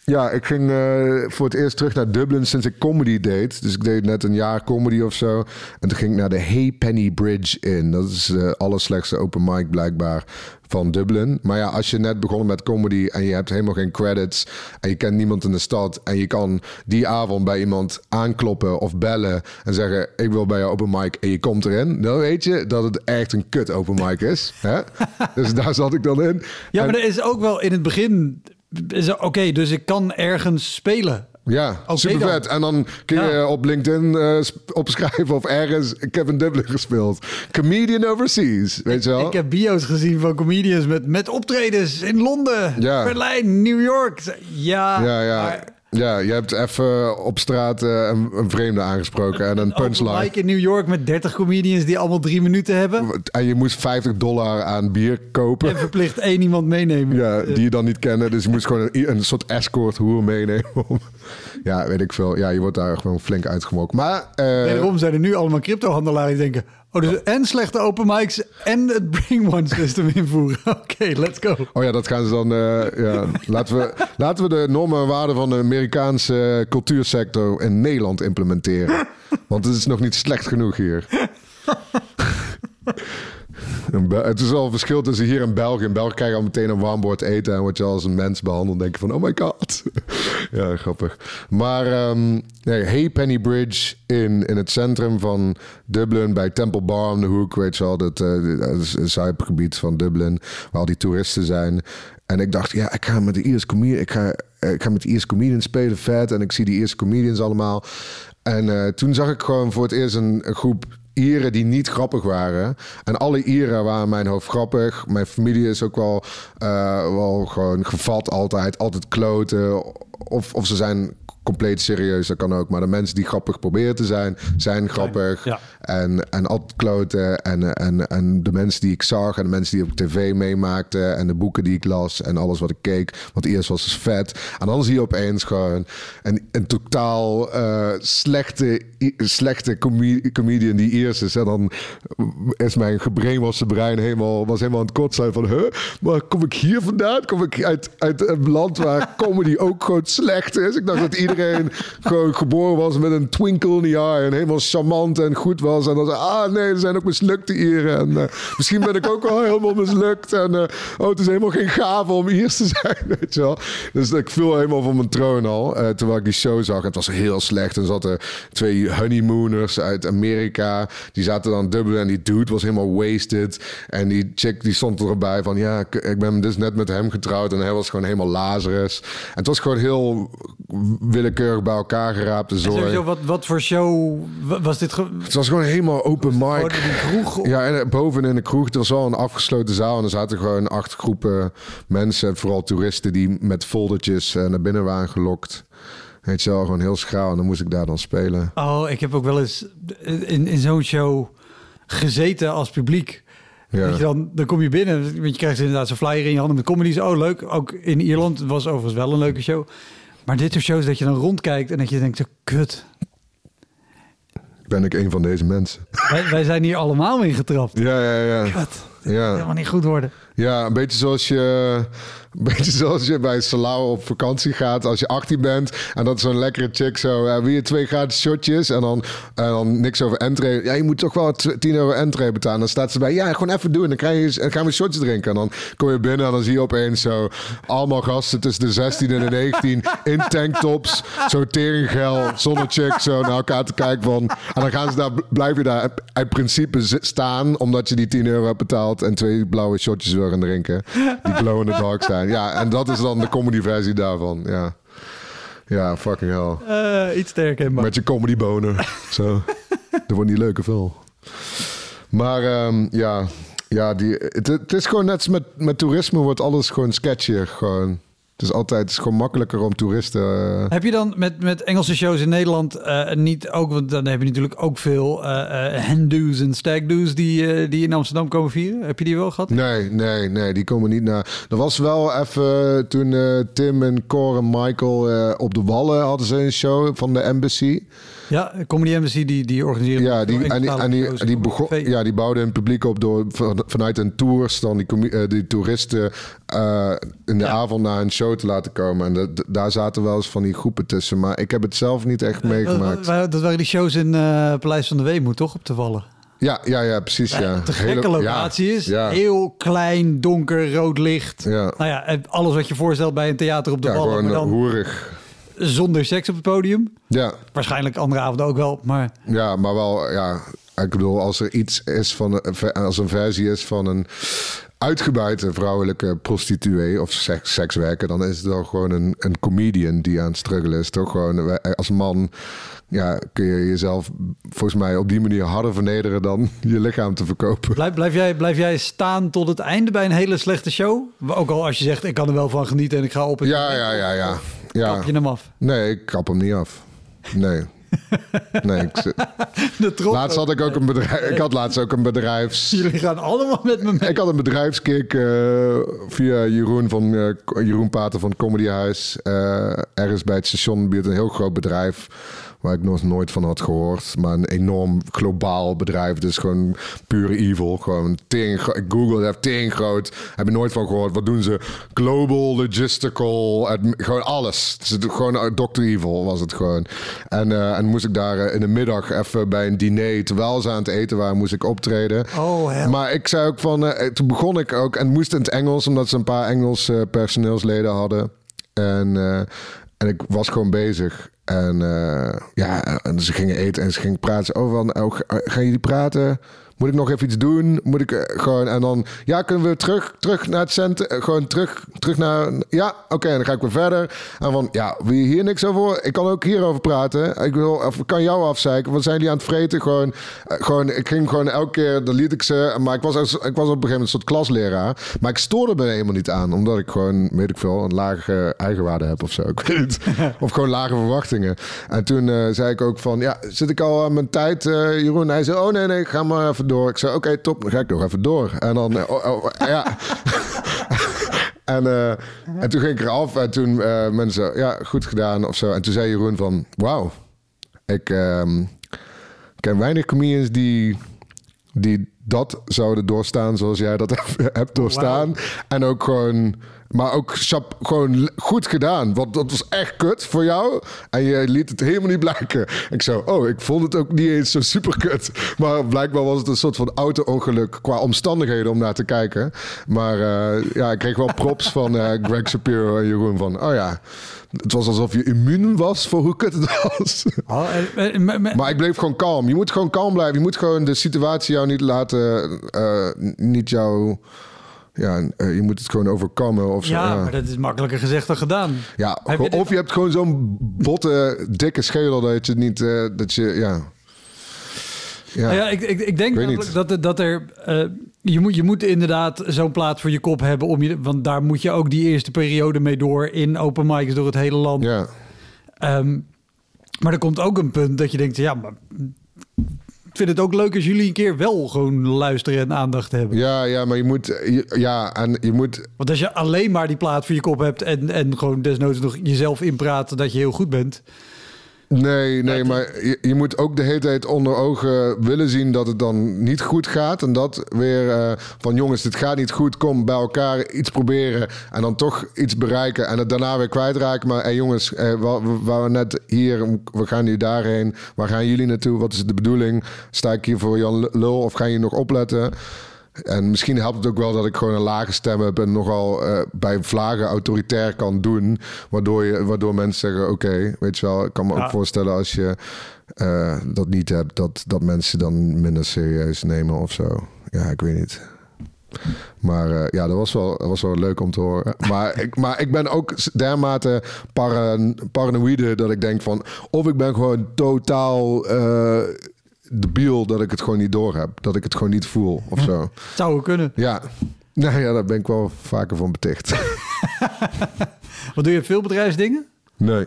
ja, ik ging eh, voor het eerst terug naar Dublin sinds ik comedy deed. Dus ik deed net een jaar comedy of zo. En toen ging ik naar de Haypenny Bridge in. Dat is de allerslechtste open mic blijkbaar van Dublin. Maar ja, als je net begonnen met comedy en je hebt helemaal geen credits... en je kent niemand in de stad... en je kan die avond bij iemand aankloppen of bellen... en zeggen, ik wil bij jou open mic en je komt erin... dan weet je dat het echt een kut open mic is. Hè? dus daar zat ik dan in. Ja, En- maar er is ook wel in het begin... Oké, dus ik kan ergens spelen. Ja, super vet. En dan kun je Ja. op LinkedIn eh, opschrijven of ergens... Ik heb Dublin gespeeld. Comedian overseas, weet je wel? Ik heb bio's gezien van comedians met, met optredens in Londen, Ja. Berlijn, New York. Ja, Ja, ja. maar Ja, je hebt even op straat eh, een, een vreemde aangesproken en een punchline. mic in New York met 30 comedians die allemaal drie minuten hebben. En je moest 50 dollar aan bier kopen. En verplicht één iemand meenemen. Ja, die je dan niet kennen. Dus je moest gewoon een, een soort escort hoer meenemen. ja, weet ik veel. Ja, je wordt daar gewoon flink uitgemokt. Maar eh, Wederom zijn er nu allemaal cryptohandelaren die denken... Oh, dus en slechte open mics en het bring one system invoeren. Oké, let's go. Oh ja, dat gaan ze dan. eh, ja. laten, we, laten we de normen en waarden van de Amerikaanse cultuursector in Nederland implementeren. Want het is nog niet slecht genoeg hier. Het is al een verschil tussen hier en België. In België krijg je al meteen een warmbord eten en word je als een mens behandeld. Denk je van, oh my god. ja, grappig. Maar um, nee, Hey Penny Bridge in, in het centrum van Dublin bij Temple Bar om de hoek. Weet je wel, dat, zuipgebied van Dublin waar al die toeristen zijn. En ik dacht, ja, ik ga met de Ierse comedian, ik ga, eh, ik ga met de Ierse comedians spelen, vet. En ik zie die Ierse comedians allemaal. En eh, toen zag ik gewoon voor het eerst een, een groep Ieren die niet grappig waren. En alle Ieren waren mijn hoofd grappig. Mijn familie is ook wel, eh, wel gewoon gevat altijd. Altijd kloten. Of, of ze zijn compleet serieus, dat kan ook. Maar de mensen die grappig proberen te zijn, zijn grappig. ja. En, en kloten. En, en, en de mensen die ik zag en de mensen die op tv meemaakten. En de boeken die ik las en alles wat ik keek. Want eerst was dus vet. En dan zie je opeens gewoon een, een totaal eh, slechte, slechte comedi- comedian die eerst is. En dan is mijn gebrainwaste brein helemaal, was helemaal aan het kot zijn van... Huh, maar kom ik hier vandaan? Kom ik uit, uit een land waar comedy ook gewoon slecht is? Ik dacht dat iedereen gewoon geboren was met een twinkle in the eye... en helemaal charmant en goed was. En dan zei ah nee, er zijn ook mislukte Ieren. En eh, misschien ben ik ook wel helemaal mislukt. En eh, oh, het is helemaal geen gave om Iers te zijn, weet je wel. Dus ik viel helemaal van mijn troon al, eh, terwijl ik die show zag. Het was heel slecht. En zaten twee honeymooners uit Amerika. Die zaten dan dubbel en die dude was helemaal wasted. En die chick die stond erbij van... ja, ik, ik ben dus net met hem getrouwd en hij was gewoon helemaal Lazarus. En het was gewoon heel bij elkaar geraapt. Zooi. sowieso, wat, wat voor show wa- was dit? Het was gewoon helemaal open mic. kroeg? Ja, en boven in de kroeg, er was wel een afgesloten zaal. En er zaten gewoon acht groepen mensen, vooral toeristen, die met foldertjes eh, naar binnen waren gelokt. Weet je wel, gewoon heel schraal. En dan moest ik daar dan spelen. Oh, ik heb ook wel eens in, in zo'n show gezeten als publiek. Ja. Weet je dan, dan kom je binnen, want je krijgt inderdaad zo'n flyer in je handen met comedies. Oh, leuk. Ook in Ierland was overigens wel een leuke show. Maar dit soort shows dat je dan rondkijkt en dat je denkt, kut. Ben ik een van deze mensen? Wij, wij zijn hier allemaal in getrapt. Ja, ja, ja. Kut. Ja. helemaal niet goed worden. Ja, een beetje zoals je, beetje zoals je bij Salau op vakantie gaat als je 18 bent. En dat is zo'n lekkere chick zo. eh, wil je twee gratis shotjes? En dan, en dan niks over entree. Ja, je moet toch wel tw- 10 euro entree betalen. Dan staat ze bij, ja, gewoon even doen. Dan, krijg je, dan gaan we shotjes drinken. En dan kom je binnen en dan zie je opeens zo... allemaal gasten tussen de 16 en de 19 in tanktops. Zo teringgeil, zonder chick, zo naar elkaar te kijken van... En dan gaan ze daar, blijf je daar uit principe staan... omdat je die 10 euro hebt betaald... en twee blauwe shotjes wil gaan drinken. Die glow in the dark zijn. Ja, en dat is dan de comedy versie daarvan. Ja, ja fucking hell. Eh, iets sterker, maar. Met je comedy boner. Zo. Dat wordt niet leuke veel. Maar ehm, ja, ja die, het, het is gewoon net als met, met toerisme wordt alles gewoon sketchier. Gewoon. Het is altijd het is gewoon makkelijker om toeristen... eh, Heb je dan met, met Engelse shows in Nederland eh, niet ook, want dan heb je natuurlijk ook veel eh eh hen-do's en stag-do's die, die in Amsterdam komen vieren. Heb je die wel gehad? Nee, nee, nee, die komen niet naar. Er was wel even toen Tim en Cor en Michael op de Wallen hadden ze een show van de Embassy. Ja, Comedy Embassy die, die organiseren Ja, die, en die, en die, begon, ja, die bouwden hun publiek op door van- vanuit hun tours dan die, eh, die toeristen eh, in de Ja. avond naar een show te laten komen. En daar zaten wel eens van die groepen tussen. Maar ik heb het zelf niet echt Eh, meegemaakt. Dat waren die shows in eh Paleis van de Weemoed, toch? Op te vallen. Ja, ja, ja, precies. Ja. Te gekke locatie ja, is. Ja, Heel klein, donker, rood licht. ja. Nou ja, alles wat je voorstelt bij een theater op de ja gewoon Maar dan hoerig. Zonder seks op het podium. Ja, Waarschijnlijk andere avonden ook wel. Maar Ja, maar wel, ja. Ik bedoel, als er iets is van, als een versie is van een uitgebuite vrouwelijke prostituee of seks, sekswerker, dan is het wel gewoon een, een comedian die aan het struggelen is. Toch gewoon eh, als man, ja, kun je jezelf volgens mij op die manier harder vernederen dan je lichaam te verkopen. blijf, blijf, jij, blijf jij staan tot het einde bij een hele slechte show? Ook al als je zegt, ik kan er wel van genieten en ik ga op Ja, ja, ja, ja. ja. kap je hem af. Nee, ik kap hem niet af. Nee. Nee, ik, zit- laatst had ik ook een bedrijf. Ik had laatst ook een bedrijfs. Jullie gaan allemaal met me mee. Ik had een bedrijfskick eh, via Jeroen van eh, Jeroen Pater van Comedy Huis. Eh, ergens bij het station biedt een heel groot bedrijf. Waar ik nog nooit van had gehoord. Maar een enorm globaal bedrijf. Dus gewoon pure evil. Gewoon tering, ik Google heb tering groot. Heb je nooit van gehoord. Wat doen ze? Global, logistical. gewoon alles. Het is gewoon uh, Dr. Evil was het gewoon. En, eh, en moest ik daar eh, in de middag even bij een diner. Terwijl ze aan het eten waren, moest ik optreden. Oh, hel. Maar ik zei ook van, eh, toen begon ik ook, en het moest in het Engels, omdat ze een paar Engels eh, personeelsleden hadden. En, eh, en ik was gewoon bezig. En eh, ja, en ze gingen eten en ze gingen praten. Oh, van, oh, ga- gaan jullie praten? Moet ik nog even iets doen? Moet ik eh, gewoon... En dan, ja, kunnen we terug, terug naar het centrum? eh, Gewoon terug, terug naar... Ja, oké, en dan ga ik weer verder. En van, ja, wil je hier niks over? Ik kan ook hierover praten. Ik wil, of ik kan jou afzeiken. Wat zijn die aan het vreten? Gewoon, eh, gewoon, ik ging gewoon elke keer, dan liet ik ze. Maar ik was, als- ik was op een gegeven moment een soort klasleraar. Maar ik stoorde me helemaal niet aan. Omdat ik gewoon, weet ik veel, een lage eigenwaarde heb of zo. Ik weet of gewoon lage verwachtingen. En toen zei ik ook van, ja, zit ik al aan mijn tijd, Jeroen? Hij zei, oh nee, nee, ga maar even door. Ik zei, oké, top, dan ga ik nog even door. En dan, eh, oh, oh, ja... En, eh, en toen ging ik eraf en toen eh, mensen, ja, goed gedaan of zo. En toen zei Jeroen van, wauw, ik ehm, ken weinig comedians die, die dat zouden doorstaan zoals jij dat hebt- hebt doorstaan. En ook gewoon, maar ook chap, gewoon goed gedaan. Want dat was echt kut voor jou. En je liet het helemaal niet blijken. Ik zo, oh, ik vond het ook niet eens zo super kut. Maar blijkbaar was het een soort van auto-ongeluk qua omstandigheden om naar te kijken. Maar eh, ja, ik kreeg wel props van eh, Greg Shapiro en Jeroen van, oh ja, het was alsof je immuun was voor hoe kut het was. Oh, Maar ik bleef gewoon kalm. Je moet gewoon kalm blijven. Je moet gewoon de situatie jou niet laten, eh, niet jou, ja, eh, je moet het gewoon overkomen of zo. ja, maar dat is makkelijker gezegd dan gedaan. ja Heb je dit- of je hebt gewoon zo'n botte, dikke schedel dat je niet, eh, dat je, ja. Ja, Nou ja, ik, ik, ik denk dat, dat er... eh, je, moet, je moet inderdaad zo'n plaat voor je kop hebben. Om je, want daar moet je ook die eerste periode mee door... in open mics door het hele land. ja. Ehm, maar er komt ook een punt dat je denkt... ja, maar vind het ook leuk als jullie een keer wel gewoon luisteren en aandacht hebben. Ja, ja, maar je moet, je- ja, en je moet, Want als je alleen maar die plaat voor je kop hebt... en, en gewoon desnoods nog jezelf inpraat dat je heel goed bent... Nee, nee, maar je, je moet ook de hele tijd onder ogen willen zien dat het dan niet goed gaat. En dat weer eh, van jongens, dit gaat niet goed. Kom bij elkaar iets proberen en dan toch iets bereiken. En het daarna weer kwijtraken. Maar hey, jongens, eh, we, we waren net hier, we gaan nu daarheen. Waar gaan jullie naartoe? Wat is de bedoeling? Sta ik hier voor Jan Lul of ga je nog opletten? En misschien helpt het ook wel dat ik gewoon een lage stem heb en nogal uh, bij vlagen autoritair kan doen. Waardoor, je, waardoor mensen zeggen: Oké, weet je wel, ik kan me Ja. ook voorstellen als je eh, dat niet hebt, dat, dat mensen dan minder serieus nemen of zo. Ja, ik weet niet. Maar eh, ja, dat was, wel, dat was wel leuk om te horen. Maar ik, maar ik ben ook dermate paran, paranoïde dat ik denk van... of ik ben gewoon totaal debiel dat ik het gewoon niet door heb. Dat ik het gewoon niet voel of zo. Zou kunnen. Ja, nou ja, daar ben ik wel vaker van beticht. Wat doe je veel bedrijfsdingen? Nee,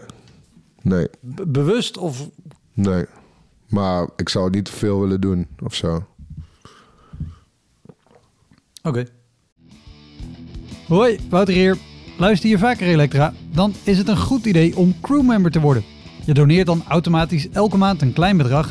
nee, B- bewust of... nee. Maar ik zou niet te veel willen doen of zo. Oké. Hoi, Wouter hier. Luister je vaker Elektra? Dan is het een goed idee om crewmember te worden. Je doneert dan automatisch elke maand een klein bedrag.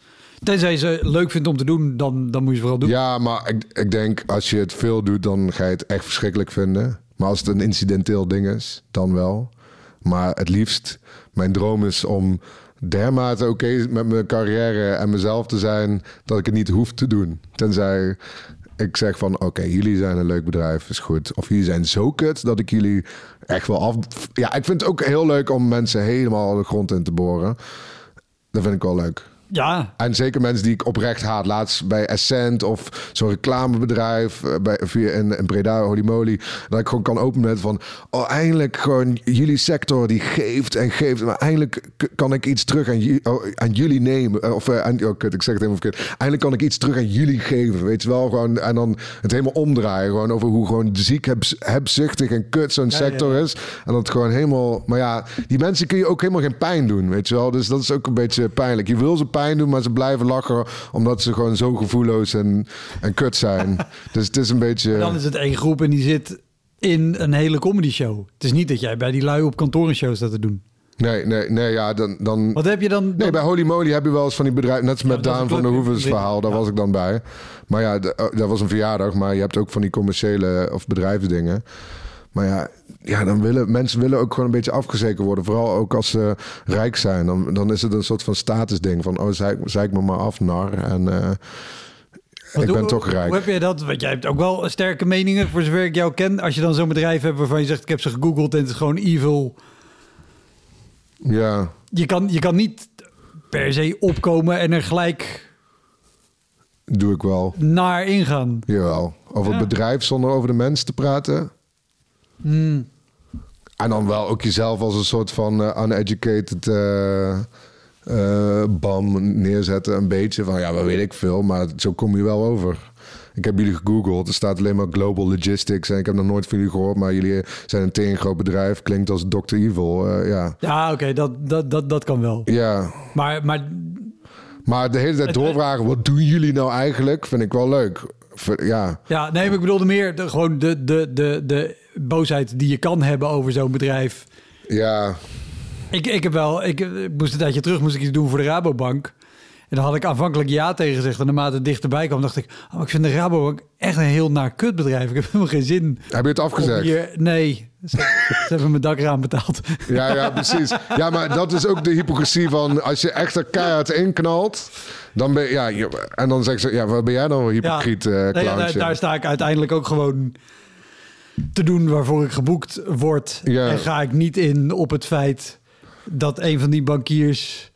Tenzij ze leuk vindt om te doen, dan, dan moet je ze vooral doen. Ja, maar ik, ik denk als je het veel doet, dan ga je het echt verschrikkelijk vinden. Maar als het een incidenteel ding is, dan wel. Maar het liefst, mijn droom is om dermate oké met mijn carrière en mezelf te zijn, dat ik het niet hoef te doen. Tenzij ik zeg van, oké, jullie zijn een leuk bedrijf, is goed. Of jullie zijn zo kut dat ik jullie echt wel af... Ja, ik vind het ook heel leuk om mensen helemaal de grond in te boren. Dat vind ik wel leuk. Ja, En zeker mensen die ik oprecht haat. Laatst bij Essent of zo'n reclamebedrijf eh, bij, via in, in Breda, Holy Moly. Dat ik gewoon kan openen met van... Oh, eindelijk gewoon jullie sector die geeft en geeft. Maar eindelijk kan ik iets terug aan, oh, aan jullie nemen. Eh, Of eh, aan, oh, kut, ik zeg het helemaal verkeerd. Eindelijk kan ik iets terug aan jullie geven. Weet je wel, gewoon. En dan het helemaal omdraaien. Gewoon over hoe gewoon ziek, heb, hebzuchtig en kut zo'n ja, sector ja. is. En dat gewoon helemaal... Maar ja, die mensen kun je ook helemaal geen pijn doen, weet je wel. Dus dat is ook een beetje pijnlijk. Je wil ze pijn doen, maar ze blijven lachen... omdat ze gewoon zo gevoelloos en, en kut zijn. dus het is een beetje... dan is het één groep en die zit in een hele comedy show. Het is niet dat jij bij die lui op kantoor een show staat te doen. Nee, nee, nee, ja, dan... dan... Wat heb je dan? Nee, bij Holy Moly heb je wel eens van die bedrijven... Net als met Daan van der. Hoeven's verhaal, daar Ja. was ik dan bij. Maar ja, oh, dat was een verjaardag. Maar je hebt ook van die commerciële of bedrijfsdingen. Maar ja, ja dan willen mensen willen ook gewoon een beetje afgezekerd worden. Vooral ook als ze rijk zijn. Dan, dan is het een soort van statusding. Van, oh, zeik, zeik me maar af, nar. En eh, ik ben toch Hoe rijk. heb je dat? Want jij hebt ook wel sterke meningen, voor zover ik jou ken. Als je dan zo'n bedrijf hebt waarvan je zegt, ik heb ze gegoogeld en het is gewoon evil. Ja, Je kan, je kan niet per se opkomen en er gelijk doe ik wel. naar ingaan. Jawel. Over Ja. het bedrijf zonder over de mens te praten. En dan wel ook jezelf als een soort van eh, uneducated eh, eh, bam neerzetten. Een beetje van, ja, wat weet ik veel. Maar zo kom je wel over. Ik heb jullie gegoogeld. Er staat alleen maar Global Logistics. En ik heb nog nooit van jullie gehoord. Maar jullie zijn een tegen groot bedrijf. Klinkt als Dr. Evil. ja. Ja, oké, dat, dat, dat, dat kan wel. ja. Maar, maar Maar de hele tijd doorvragen. Wat doen jullie nou eigenlijk? Vind ik wel leuk. Ja. ja, nee, maar ik bedoelde meer de, gewoon de, de, de, de boosheid die je kan hebben over zo'n bedrijf. Ja. Ik, ik heb wel, ik, ik moest een tijdje terug moest ik iets doen voor de Rabobank. En dan had ik aanvankelijk ja tegen gezegd. En naarmate het dichterbij kwam, dacht ik... Oh, ik vind de Rabobank echt een heel naar kutbedrijf. Ik heb helemaal geen zin Heb je het afgezegd? hier... Nee, ze, ze hebben mijn dakraam betaald. Ja, ja, precies. Ja, maar dat is ook de hypocrisie van als je echt er keihard inknalt, dan ben je, ja, en dan zeggen ze, ja, wat ben jij dan een hypocriet eh Nee, ja, clowntje? daar, daar sta ik uiteindelijk ook gewoon te doen waarvoor ik geboekt word. Ja. En ga ik niet in op het feit dat een van die bankiers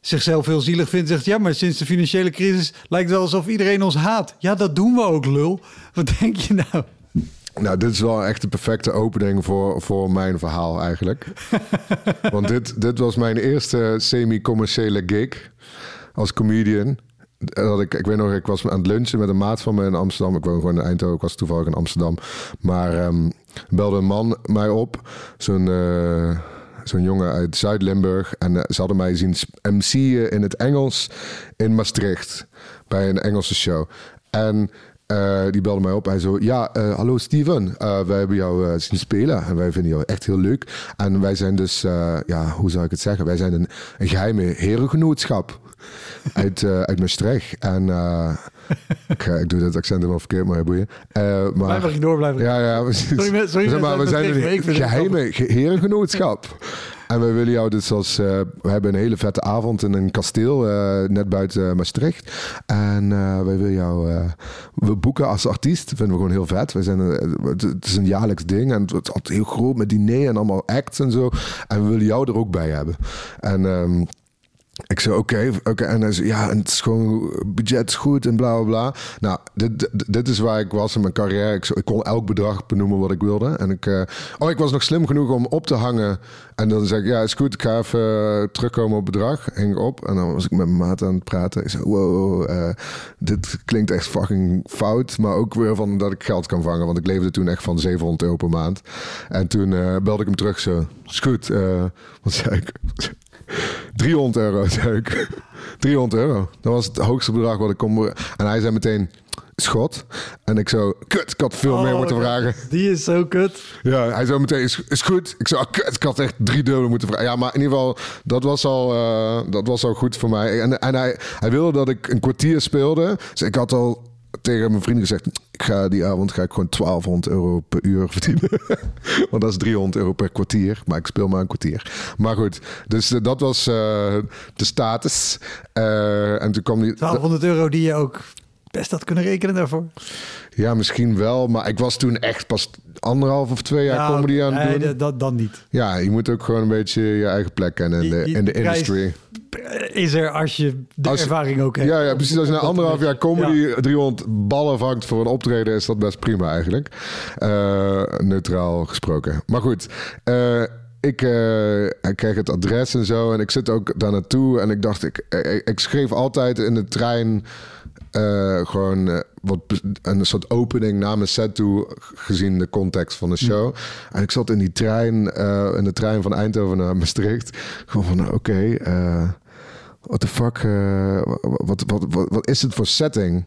zichzelf heel zielig vindt. Zegt, ja, maar sinds de financiële crisis lijkt het wel alsof iedereen ons haat. Ja, dat doen we ook, lul. Wat denk je nou? Nou, dit is wel echt de perfecte opening voor, voor mijn verhaal eigenlijk. Want dit, dit was mijn eerste semi-commerciële gig als comedian. Dat ik, ik weet nog, ik was aan het lunchen met een maat van me in Amsterdam. Ik woon gewoon in Eindhoven, ik was toevallig in Amsterdam. Maar um, belde een man mij op, zo'n... Uh, zo'n jongen uit Zuid-Limburg. En uh, ze hadden mij zien MC'en in het Engels in Maastricht. Bij een Engelse show. En uh, die belde mij op. Hij zo: Ja, uh, hallo Steven. Uh, wij hebben jou zien spelen en wij vinden jou echt heel leuk. En wij zijn dus, ja, hoe zou ik het zeggen? Wij zijn een, een geheime herengenootschap uit, uit Maastricht. En ik, ik, doe dat accent helemaal verkeerd, maar boeien. Maar, Blijf door blijven. Ja, ja. Sorry, sorry, maar we zijn een geheime herengenootschap. En we willen jou dus als... Uh, we hebben een hele vette avond in een kasteel uh, net buiten Maastricht. En uh, wij willen jou... we boeken als artiest. vinden we gewoon heel vet. We zijn, het is een jaarlijks ding. En het is altijd heel groot met diner en allemaal acts en zo. En we willen jou er ook bij hebben. En... Um, ik zei, oké, oké. En hij zei, ja, en het is gewoon, budget is goed en bla, bla, bla. Nou, dit, dit, is waar ik was in mijn carrière. Ik, ik, kon elk bedrag benoemen wat ik wilde. En ik, uh, oh, ik was nog slim genoeg om op te hangen. En dan zeg ik, ja, is goed, ik ga even uh, terugkomen op bedrag. Hing op en dan was ik met mijn maat aan het praten. Ik zei, wow, uh, dit klinkt echt fucking fout. Maar ook weer van dat ik geld kan vangen. Want ik leefde toen echt van 700 euro per maand. En toen belde ik hem terug zo, is goed. wat zei ik? 300 euro, zei ik. 300 euro. Dat was het hoogste bedrag wat ik kon. En hij zei meteen, schot. En ik zo, kut, ik had veel meer oh, moeten vragen. Die is zo kut. Ja, hij zo meteen, is, is goed. Ik zo, oh, kut, ik had echt drie dubbelen moeten vragen. Ja, maar in ieder geval, dat was al, uh, dat was al goed voor mij. En, en hij, hij wilde dat ik een kwartier speelde. Dus ik had al tegen mijn vrienden gezegd: ik ga die avond ga ik gewoon 1200 euro per uur verdienen. Want dat is 300 euro per kwartier. Maar ik speel maar een kwartier. Maar goed, dus uh, dat was uh, de status. Uh, en toen kwam die. 1200 euro die je ook best had kunnen rekenen daarvoor. Ja, misschien wel. Maar ik was toen echt pas anderhalf of twee jaar ja, comedy aan het doen. Dat dan niet. Ja, je moet ook gewoon een beetje je eigen plek kennen in de, in de industry. Is er als je de ervaring ook hebt. Ja, ja, precies. Als je na anderhalf jaar comedy ja. 300 ballen vangt voor een optreden, is dat best prima eigenlijk. Uh, neutraal gesproken. Maar goed. Uh, ik, uh, ik, kreeg het adres en zo. En ik zit ook daar naartoe. En ik dacht, ik, ik, ik schreef altijd in de trein uh, gewoon uh, wat, een soort opening naar mijn set toe, gezien de context van de show. En ik zat in die trein, uh, in de trein van Eindhoven naar Maastricht. Gewoon van, oké, okay, what the fuck, uh, wat, wat, wat, wat, is het voor setting?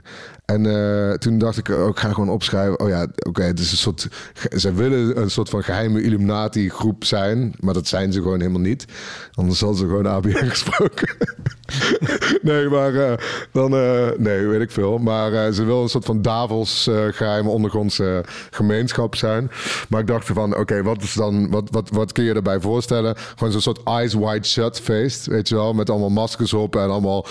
En uh, toen dacht ik ook, ga gewoon opschrijven. Oh ja, oké, het is een soort, ze willen een soort van geheime Illuminati groep zijn, maar dat zijn ze gewoon helemaal niet. Anders zal ze gewoon ABN gesproken. nee, maar uh, dan, nee, weet ik veel. Maar ze willen een soort van Davos geheime ondergrondse gemeenschap zijn. Maar ik dacht van, oké, wat is dan, wat, wat, wat kun je erbij voorstellen? Gewoon zo'n soort eyes wide shut feest, weet je wel, met allemaal maskers op en allemaal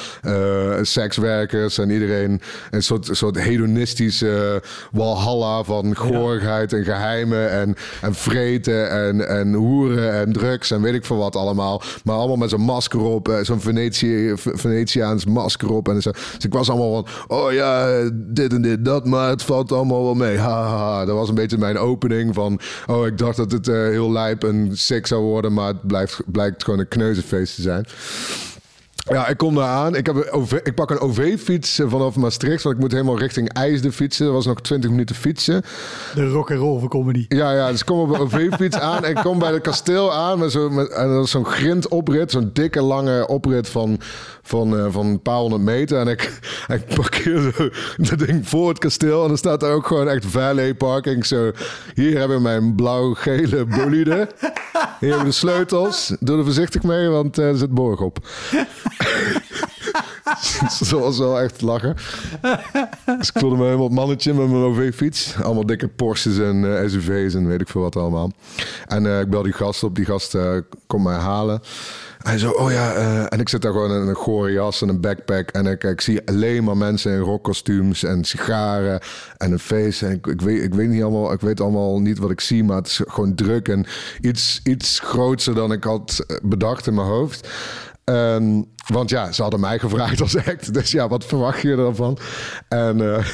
sekswerkers en iedereen een soort, soort hedonistische walhalla van goorigheid en geheimen en, en vreten en, en hoeren en drugs en weet ik veel wat allemaal. Maar allemaal met zo'n masker op, eh, zo'n Venetië, Venetiaans masker op. En zo. Dus ik was allemaal van, oh ja, dit en dit, dat, maar het valt allemaal wel mee. Ha, ha, ha. Dat was een beetje mijn opening van, oh, ik dacht dat het uh, heel lijp en sick zou worden, maar het blijft, blijkt gewoon een kneuzenfeest te zijn. Ja, ik kom daar aan. Ik, heb een OV, ik pak een OV-fiets vanaf Maastricht. Want ik moet helemaal richting IJsden fietsen. Dat was nog 20 minuten fietsen. De rock and roll van comedy. Ja, ja. Dus ik kom op een OV-fiets aan. En ik kom bij het kasteel aan. Met zo, met, en dat is zo'n grindoprit. Zo'n dikke, lange oprit van, van, uh, van een paar honderd meter. En ik, ik parkeer zo dat ding voor het kasteel. En dan staat er ook gewoon echt valet parking. Zo, hier hebben we mijn blauw-gele bolide. Hier hebben we de sleutels. Doe er voorzichtig mee, want uh, er zit borg op. Zoals was wel echt lachen. Dus ik voelde me helemaal mannetje met mijn OV-fiets. Allemaal dikke Porsches en uh, SUV's en weet ik veel wat allemaal. En uh, ik bel die gast op. Die gast uh, komt mij halen. Hij zo, oh ja, en ik zit daar gewoon in een gore jas en een backpack. En ik, ik zie alleen maar mensen in rockkostuums en sigaren en een feest. En ik, ik, weet, ik weet niet allemaal, ik weet allemaal niet wat ik zie, maar het is gewoon druk en iets, iets groter dan ik had bedacht in mijn hoofd. Um, want ja, ze hadden mij gevraagd als act. Dus ja, wat verwacht je ervan? En, uh,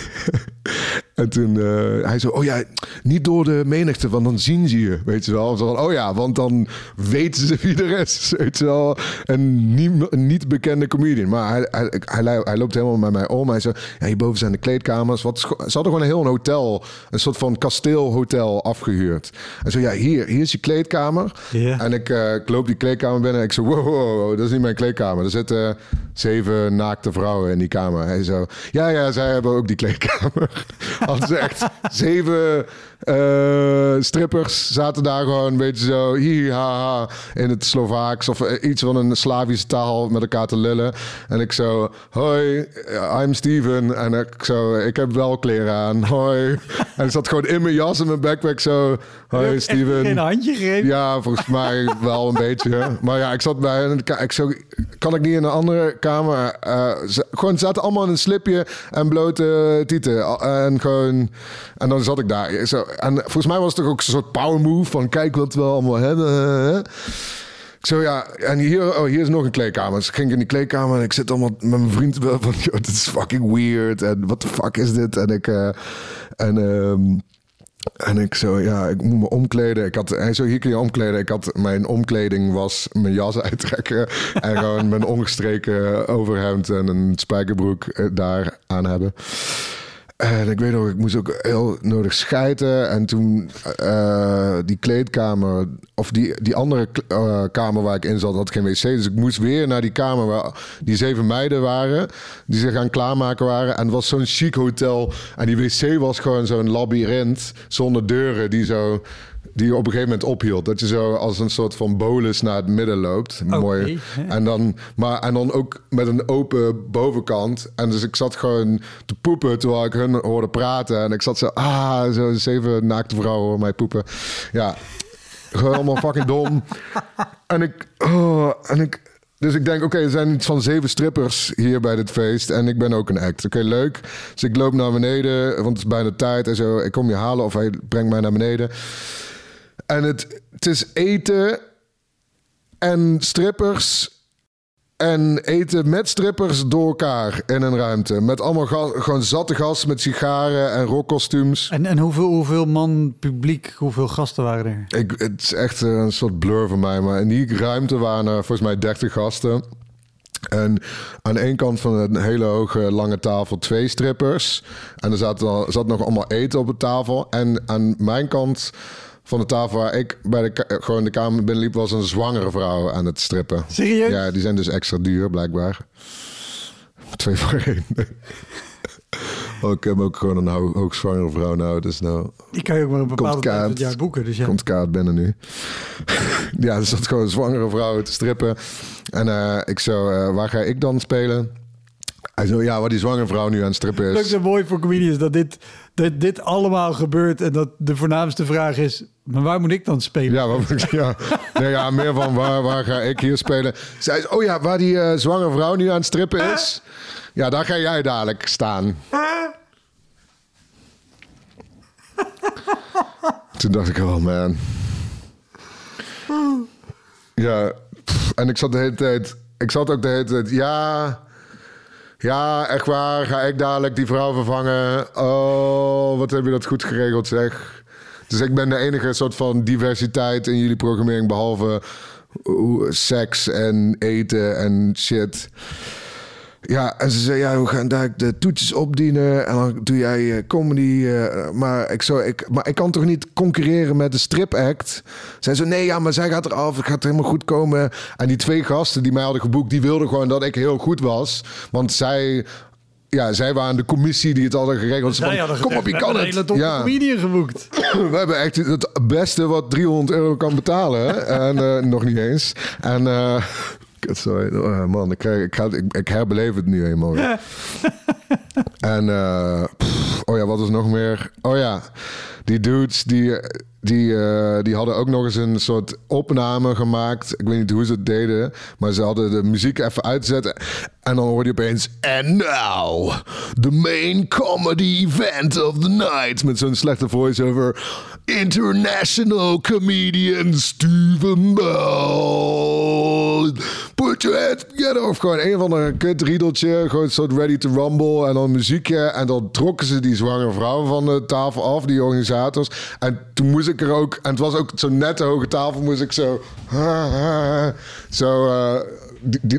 En toen eh, hij zo, oh ja, niet door de menigte, want dan zien ze je, weet je wel. Zo van, oh ja, want dan weten ze wie er is, weet je wel. Een niet, niet bekende comedian. Maar hij, hij, hij, hij loopt helemaal met mij om. Hij zo, ja, hierboven zijn de kleedkamers. Wat, ze hadden gewoon een heel hotel, een soort van kasteelhotel afgehuurd. En zo, ja, hier, hier is je kleedkamer. En ik, eh, ik loop die kleedkamer binnen en ik zo, wow, wow, wow, dat is niet mijn kleedkamer. Er zitten zeven naakte vrouwen in die kamer. Hij zo, ja, ja, zij hebben ook die kleedkamer. Hadden echt zeven eh, strippers zaten daar gewoon een beetje zo hi ha ha in het Slovaaks of eh, iets van een Slavische taal met elkaar te lullen. En ik zo, hoi, I'm Steven. En ik zo, ik heb wel kleren aan, hoi. En ik zat gewoon in mijn jas en mijn backpack zo, hoi Steven. Geen handje gegeven. Ja, volgens mij wel een beetje. Maar ja, ik zat bij een ka- ik zo, kan ik niet in een andere kamer? eh, ze, gewoon zaten allemaal in een slipje en blote tieten en gewoon en dan zat ik daar. Zo, en volgens mij was het toch ook een soort power move van kijk wat we allemaal hebben. Ik zo ja, en hier, oh, hier is nog een kleedkamer. Dus ik ging in die kleedkamer en ik zit allemaal met mijn vriend wel van, joh, dit is fucking weird en what the fuck is dit? En ik eh, en ehm, en ik zo, ja, ik moet me omkleden. Ik had, hij zo, hier kun je omkleden. Ik had, mijn omkleding was mijn jas uittrekken. en gewoon mijn ongestreken overhemd en een spijkerbroek eh, daar aan hebben. En ik weet nog, ik moest ook heel nodig schijten. En toen eh, die kleedkamer, of die, die andere eh, kamer waar ik in zat, had geen wc. Dus ik moest weer naar die kamer waar die zeven meiden waren. Die zich aan klaarmaken waren. En het was zo'n chic hotel. En die wc was gewoon zo'n labyrint zonder deuren die zo... Die op een gegeven moment ophield. Dat je zo als een soort van bolus naar het midden loopt. Mooi. En dan, maar, en dan ook met een open bovenkant. En dus ik zat gewoon te poepen terwijl ik hun hoorde praten. En ik zat zo, ah, zo zeven naakte vrouwen horen mij poepen. Ja, gewoon allemaal fucking dom. En ik, oh, en ik, dus ik denk, oké, er zijn iets van zeven strippers hier bij dit feest. En ik ben ook een act. Oké, leuk. Dus ik loop naar beneden, want het is bijna tijd en zo. Ik kom je halen of hij brengt mij naar beneden. En het, het is eten en strippers en eten met strippers door elkaar in een ruimte. Met allemaal gewoon zatte gasten met sigaren en rockkostuums. En, en hoeveel, hoeveel man publiek, hoeveel gasten waren er? Ik, het is echt een soort blur voor mij. Maar in die ruimte waren er volgens mij 30 gasten. En aan één kant van een hele hoge lange tafel twee strippers. En er zat, al, zat nog allemaal eten op de tafel. En aan mijn kant van de tafel waar ik bij de, ka- gewoon de kamer binnenliep... was een zwangere vrouw aan het strippen. Serieus? Ja, die zijn dus extra duur blijkbaar. Twee voor één. Oh, ik heb ook gewoon een ho- hoogzwangere vrouw nou. Dus nou Die kan je ook maar een bepaalde tijd het jaar boeken. Dus ja. komt kaart binnen nu. ja, er zat gewoon een zwangere vrouw te strippen. En eh, ik zo, eh, waar ga ik dan spelen? Hij zo, ja, waar die zwangere vrouw nu aan het strippen is is. zo mooi voor comedians dat dit, dat dit allemaal gebeurt. En dat de voornaamste vraag is, maar waar moet ik dan spelen? Ja, ja. Nee, ja, meer van waar, waar ga ik hier spelen? Zij oh ja, waar die eh, zwangere vrouw nu aan het strippen is. Ja, daar ga jij dadelijk staan. Toen dacht ik, oh man. Ja, en ik zat de hele tijd... Ik zat ook de hele tijd, ja... Ja, echt waar. Ga ik dadelijk die vrouw vervangen? Oh, wat heb je dat goed geregeld, zeg. Dus ik ben de enige soort van diversiteit in jullie programmering... behalve seks en eten en shit. Ja, en ze zei, ja, we gaan daar de toetjes opdienen... en dan doe jij eh, comedy. eh, maar, ik zo, ik, maar ik kan toch niet concurreren met de strip-act? Zij zo, nee, ja, maar zij gaat eraf. Het gaat helemaal goed komen. En die twee gasten die mij hadden geboekt... die wilden gewoon dat ik heel goed was. Want zij... Ja, zij waren de commissie die het hadden geregeld. Ze Zij van, hadden Kom op, je kan het. een hele Ja. comedian geboekt. We hebben echt het beste wat 300 euro kan betalen. En eh, nog niet eens. En sorry, Oh, man, ik, krijg- ik, ga, ik, ik herbeleef het nu eenmaal. weer. en eh, pff, oh ja, wat is nog meer? Oh ja, die dudes die, die, eh, die hadden ook nog eens een soort opname gemaakt. Ik weet niet hoe ze het deden. Maar ze hadden de muziek even uitzetten. En dan hoorde je opeens... And now, the main comedy event of the night. Met zo'n slechte voice-over. International comedian Steven Bell. Put your hands together. Of gewoon een van een kut riedeltje. Gewoon soort ready to rumble. En dan muziekje. En dan trokken ze die zwangere vrouw van de tafel af. Die organisators. En toen moest ik er ook... En het was ook zo'n nette hoge tafel. Moest ik zo... Zo... eh,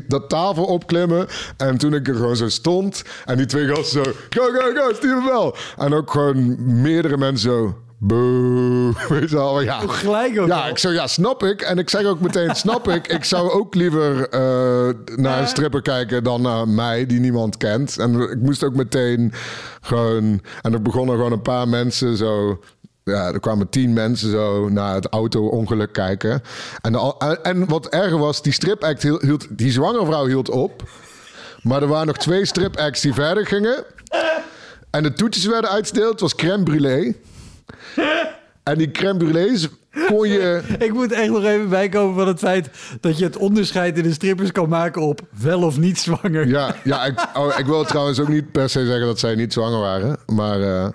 dat tafel opklimmen. En toen ik er gewoon zo stond. En die twee gasten zo... Go, go, go, Steven Bell. En ook gewoon meerdere mensen zo... Boe. Weet je wel, ja. gelijk ook Ja, ik zo, ja, snap ik. En ik zeg ook meteen, snap ik. Ik zou ook liever eh, naar een stripper kijken dan naar mij, die niemand kent. En ik moest ook meteen gewoon... En er begonnen gewoon een paar mensen zo... Ja, er kwamen tien mensen zo naar het auto-ongeluk kijken. En, en, wat erger was, die stripact hield, hield... Die zwangere vrouw hield op. Maar er waren nog twee stripacts die verder gingen. En de toetjes werden uitgedeeld. Het was crème brûlée. En die crème brûlées kon je... Ik moet echt nog even bijkomen van het feit dat je het onderscheid in de strippers kan maken op wel of niet zwanger. Ja, ja ik, oh, ik wil trouwens ook niet per se zeggen dat zij niet zwanger waren. Maar... eh,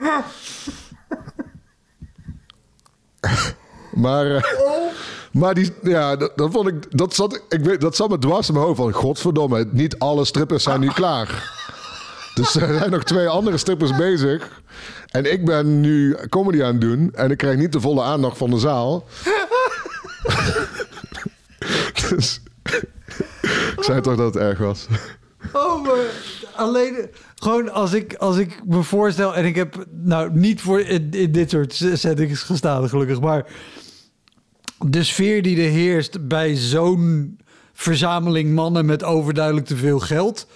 maar... eh, maar die, ja, dat, dat vond ik, dat zat, ik weet, dat zat me dwars in mijn hoofd van, godverdomme, niet alle strippers zijn nu klaar. Dus er zijn nog twee andere strippers bezig. En ik ben nu comedy aan het doen. En ik krijg niet de volle aandacht van de zaal. dus ik zei toch dat het erg was. Oh, maar alleen gewoon als ik, als ik me voorstel... en ik heb nou niet voor in, in dit soort settings gestaan gelukkig... maar de sfeer die er heerst bij zo'n verzameling mannen... met overduidelijk te veel geld...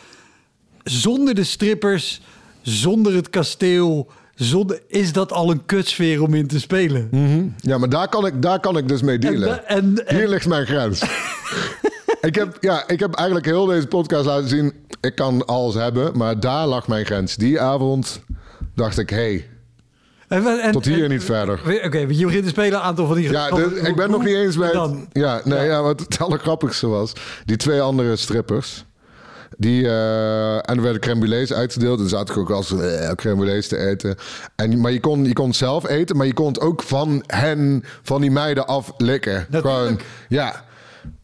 zonder de strippers, zonder het kasteel... Zonder, is dat al een kutsfeer om in te spelen? Ja, maar daar kan ik, daar kan ik dus mee En, dealen. en, en- Hier ligt mijn grens. ik, heb, ja, ik heb eigenlijk heel deze podcast laten zien. Ik kan alles hebben, maar daar lag mijn grens. Die avond dacht ik, hey, en- en- tot hier en- niet verder. Oké, je begint te spelen een aantal van die... Ja, de- ik ben nog niet eens bij. Het, ja, nee, ja. wat het allergrappigste was. Die twee andere strippers. Die, eh, en er werden crème brûlées uitgedeeld. En zaten ook als uh, crème brûlées te eten. En, maar je kon, je kon het zelf eten. Maar je kon het ook van hen, van die meiden aflikken. Natuurlijk. Gewoon, ja.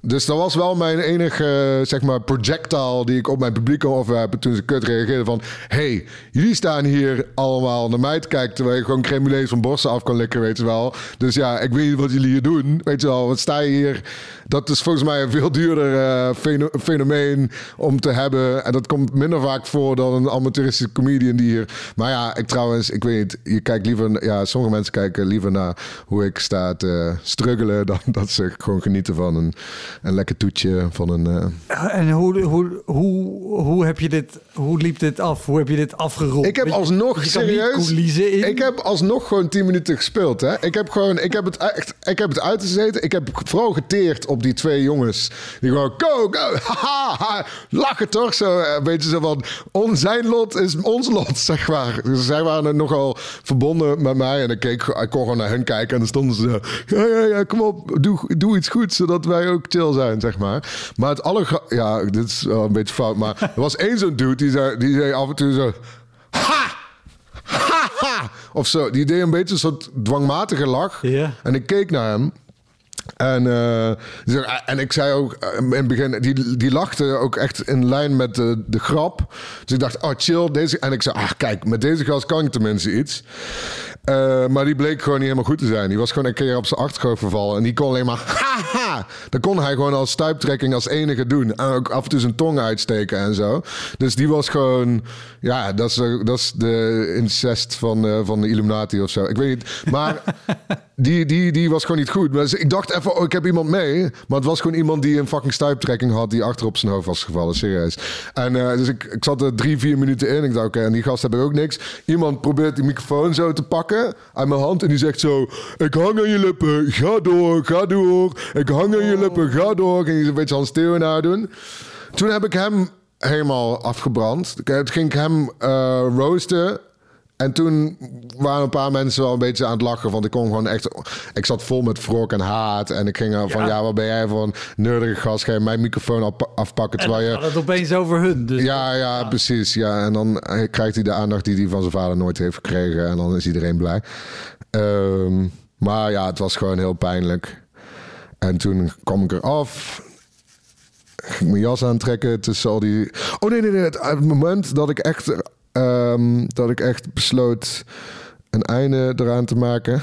Dus dat was wel mijn enige, zeg maar, projectile die ik op mijn publiek kon afwerpen toen ze kut reageerden van... hey, jullie staan hier allemaal naar mij te kijken terwijl je gewoon crème brûlées van borsten af kan likken, weet je wel. Dus ja, ik weet niet wat jullie hier doen, weet je wel. Wat sta je hier? Dat is volgens mij een veel duurder eh, feno- fenomeen om te hebben. En dat komt minder vaak voor dan een amateuristische comedian die hier... Maar ja, ik trouwens, ik weet niet, je kijkt liever... Ja, sommige mensen kijken liever naar hoe ik sta te struggelen dan dat ze gewoon genieten van een, een lekker toetje van een... eh, En hoe, hoe, hoe, hoe, heb je dit, hoe liep dit af? Hoe heb je dit afgerond? Ik heb alsnog je serieus. in. Ik heb alsnog gewoon 10 minuten gespeeld. Hè? Ik heb gewoon, ik heb het echt, ik heb het uitgezeten. Ik heb vooral geteerd op die twee jongens die gewoon go go, haha, ha, lachen toch zo, eh, een beetje zo van, on, zijn lot is ons lot, zeg maar. Dus zij waren nogal verbonden met mij en ik keek, ik kon gewoon naar hen kijken en dan stonden ze, ja ja ja, kom op, doe, doe iets goeds zodat wij ook chill zijn, zeg maar. Maar het aller, ja, dit is wel een beetje fout, maar er was één zo'n dude die zei, die zei af en toe zo, ha. Haha! Of zo. Die deed een beetje een soort dwangmatige lach. En ik keek naar hem. En, eh, en ik zei ook eh, in het begin, die, die lachte ook echt in lijn met de, de grap. Dus ik dacht, oh chill. Deze, en ik zei, ah kijk, met deze gast kan ik tenminste iets. Eh, maar die bleek gewoon niet helemaal goed te zijn. Die was gewoon een keer op zijn achterhoofd vervallen. En die kon alleen maar, Dat kon hij gewoon als stuiptrekking als enige doen. En ook af en toe zijn tong uitsteken en zo. Dus die was gewoon, ja, dat is, dat is de incest van, eh, van de Illuminati of zo. Ik weet niet. Maar die, die, die was gewoon niet goed. Dus ik dacht even, oh, ik heb iemand mee. Maar het was gewoon iemand die een fucking stuiptrekking had... die achter op zijn hoofd was gevallen, serieus. En eh, dus ik, ik zat er drie, vier minuten in. Ik dacht, oké, en die gast heb ik ook niks. Iemand probeert die microfoon zo te pakken uit mijn hand... en die zegt zo, ik hang aan je lippen, ga door, ga door. Ik hang aan je lippen, ga door. Ging hij een beetje Hans Theo doen. Toen heb ik hem helemaal afgebrand. Toen ging ik hem eh roosten... en toen waren een paar mensen wel een beetje aan het lachen. Want ik kon gewoon echt... Ik zat vol met wrok en haat. En ik ging er van... Ja. Ja, wat ben jij voor een nerdige gast? Ga je mijn microfoon afpakken En terwijl je... gaat het opeens over hun. Dus Ja, ja, precies. Ja, en dan eh, krijgt hij de aandacht die hij van zijn vader nooit heeft gekregen. En dan is iedereen blij. Ehm, maar ja, het was gewoon heel pijnlijk. En toen kwam ik eraf. Ging mijn jas aantrekken tussen al die... Oh nee, nee, nee. Het, het moment dat ik echt... ehm, dat ik echt besloot een einde eraan te maken.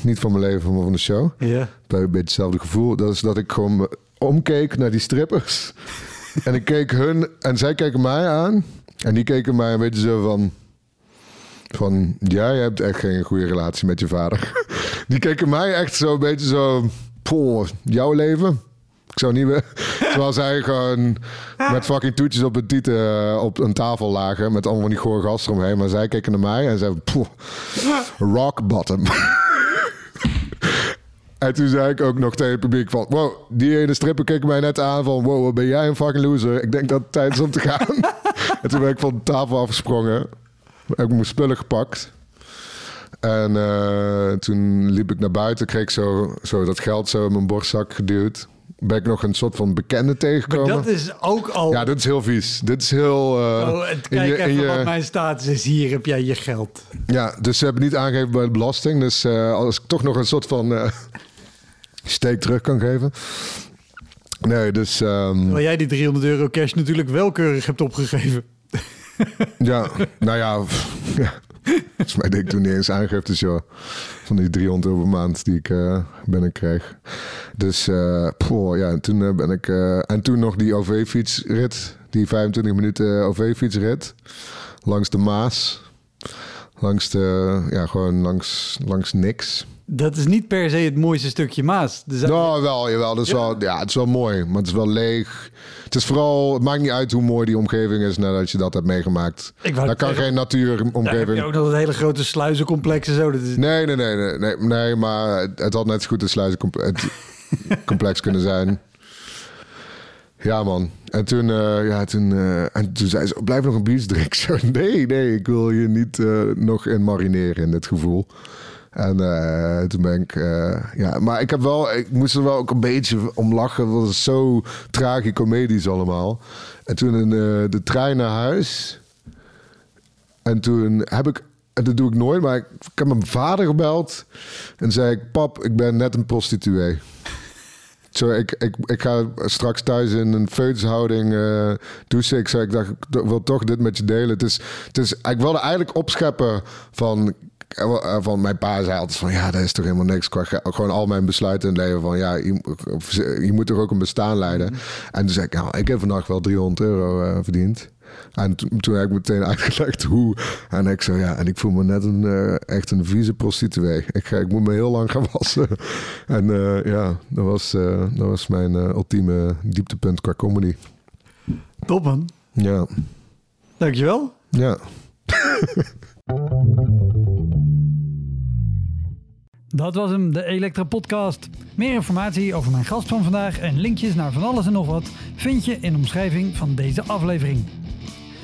Niet van mijn leven, maar van de show. Ja. Bij een beetje hetzelfde gevoel. Dat is dat ik gewoon omkeek naar die strippers. en ik keek hun en zij keken mij aan. En die keken mij een beetje zo van... Van, ja, je hebt echt geen goede relatie met je vader. die keken mij echt zo een beetje zo... Poh, jouw leven? Ik zou niet meer... Terwijl zij gewoon met fucking toetjes op tieten eh, op een tafel lagen. Met allemaal die gore gasten eromheen. Maar zij keken naar mij en zeiden... Poh, rock bottom. En toen zei ik ook nog tegen het publiek van... Wow, die ene stripper keek mij net aan van... Wow, wat ben jij een fucking loser. Ik denk dat het tijd is om te gaan. en toen ben ik van de tafel afgesprongen. Heb ik mijn spullen gepakt. En eh, toen liep ik naar buiten. Kreeg ik zo, zo dat geld zo in mijn borstzak geduwd. Ben ik nog een soort van bekende Maar tegengekomen. dat is ook al... Ja, dit is heel vies. Dit is heel... eh, Oh, in kijk je- in even je- wat mijn status is. Hier heb jij je geld. Ja, dus ze hebben niet aangegeven bij de belasting. Dus eh, als ik toch nog een soort van steek terug kan geven. Nee, dus ehm, Terwijl jij die 300 euro cash natuurlijk wel keurig hebt opgegeven. ja, nou ja. Volgens mij deed ik toen niet eens aangifte joh, van die 300 euro per maand die ik eh binnenkreeg. Dus poh, ja, en toen eh, ben ik... en toen nog die OV-fietsrit, die 25 minuten OV-fietsrit langs de Maas. Langs de, ja, gewoon langs, langs niks. Dat is niet per se het mooiste stukje Maas. Zijn- Nou, wel, jawel. Dat is wel, ja, het is wel mooi, maar het is wel leeg. Het is vooral, het maakt niet uit hoe mooi die omgeving is nadat je dat hebt meegemaakt. Ik Daar kan geen Daar heb je natuuromgeving. ook nog dat hele grote sluizencomplex en zo. Dat is... Nee, nee, nee, nee, nee, nee, maar het, had net zo goed een sluizencomplex complex kunnen zijn. Ja, man. En toen, eh, ja, toen, eh, en toen zei ze, "Oh, blijf nog een biertje drinken. Nee, nee, ik wil je niet eh, nog in marineren in dit gevoel. En toen ben ik, ja, maar ik heb wel, ik moest er wel ook een beetje om lachen. want Het was zo tragicomedisch allemaal. En toen in de trein naar huis. En toen heb ik, en dat doe ik nooit, maar ik, ik heb mijn vader gebeld. En zei ik, pap, ik ben net een prostituee. Zo, ik, ik, ik ga straks thuis in een feutushouding eh douchen. Ik zei, ik dacht, ik wil toch dit met je delen. Het is, het is, ik wilde eigenlijk opscheppen van... eh, Van mijn pa zei altijd van ja, dat is toch helemaal niks. Gewoon al mijn besluiten in het leven van ja, je, je moet toch ook een bestaan leiden. En toen zei ik, nou, ik heb vandaag wel 300 euro eh, verdiend. En toen, toen heb ik meteen uitgelegd hoe. En ik zo, ja, en ik voel me net een, eh, echt een vieze prostituee. Ik, ga, ik moet me heel lang gaan wassen. En eh, ja, dat was, eh, dat was mijn eh, ultieme dieptepunt qua comedy. Top man. Ja, Dankjewel. ja. Dat was hem, de Elektra Podcast. Meer informatie over mijn gast van vandaag en linkjes naar van alles en nog wat vind je in de omschrijving van deze aflevering.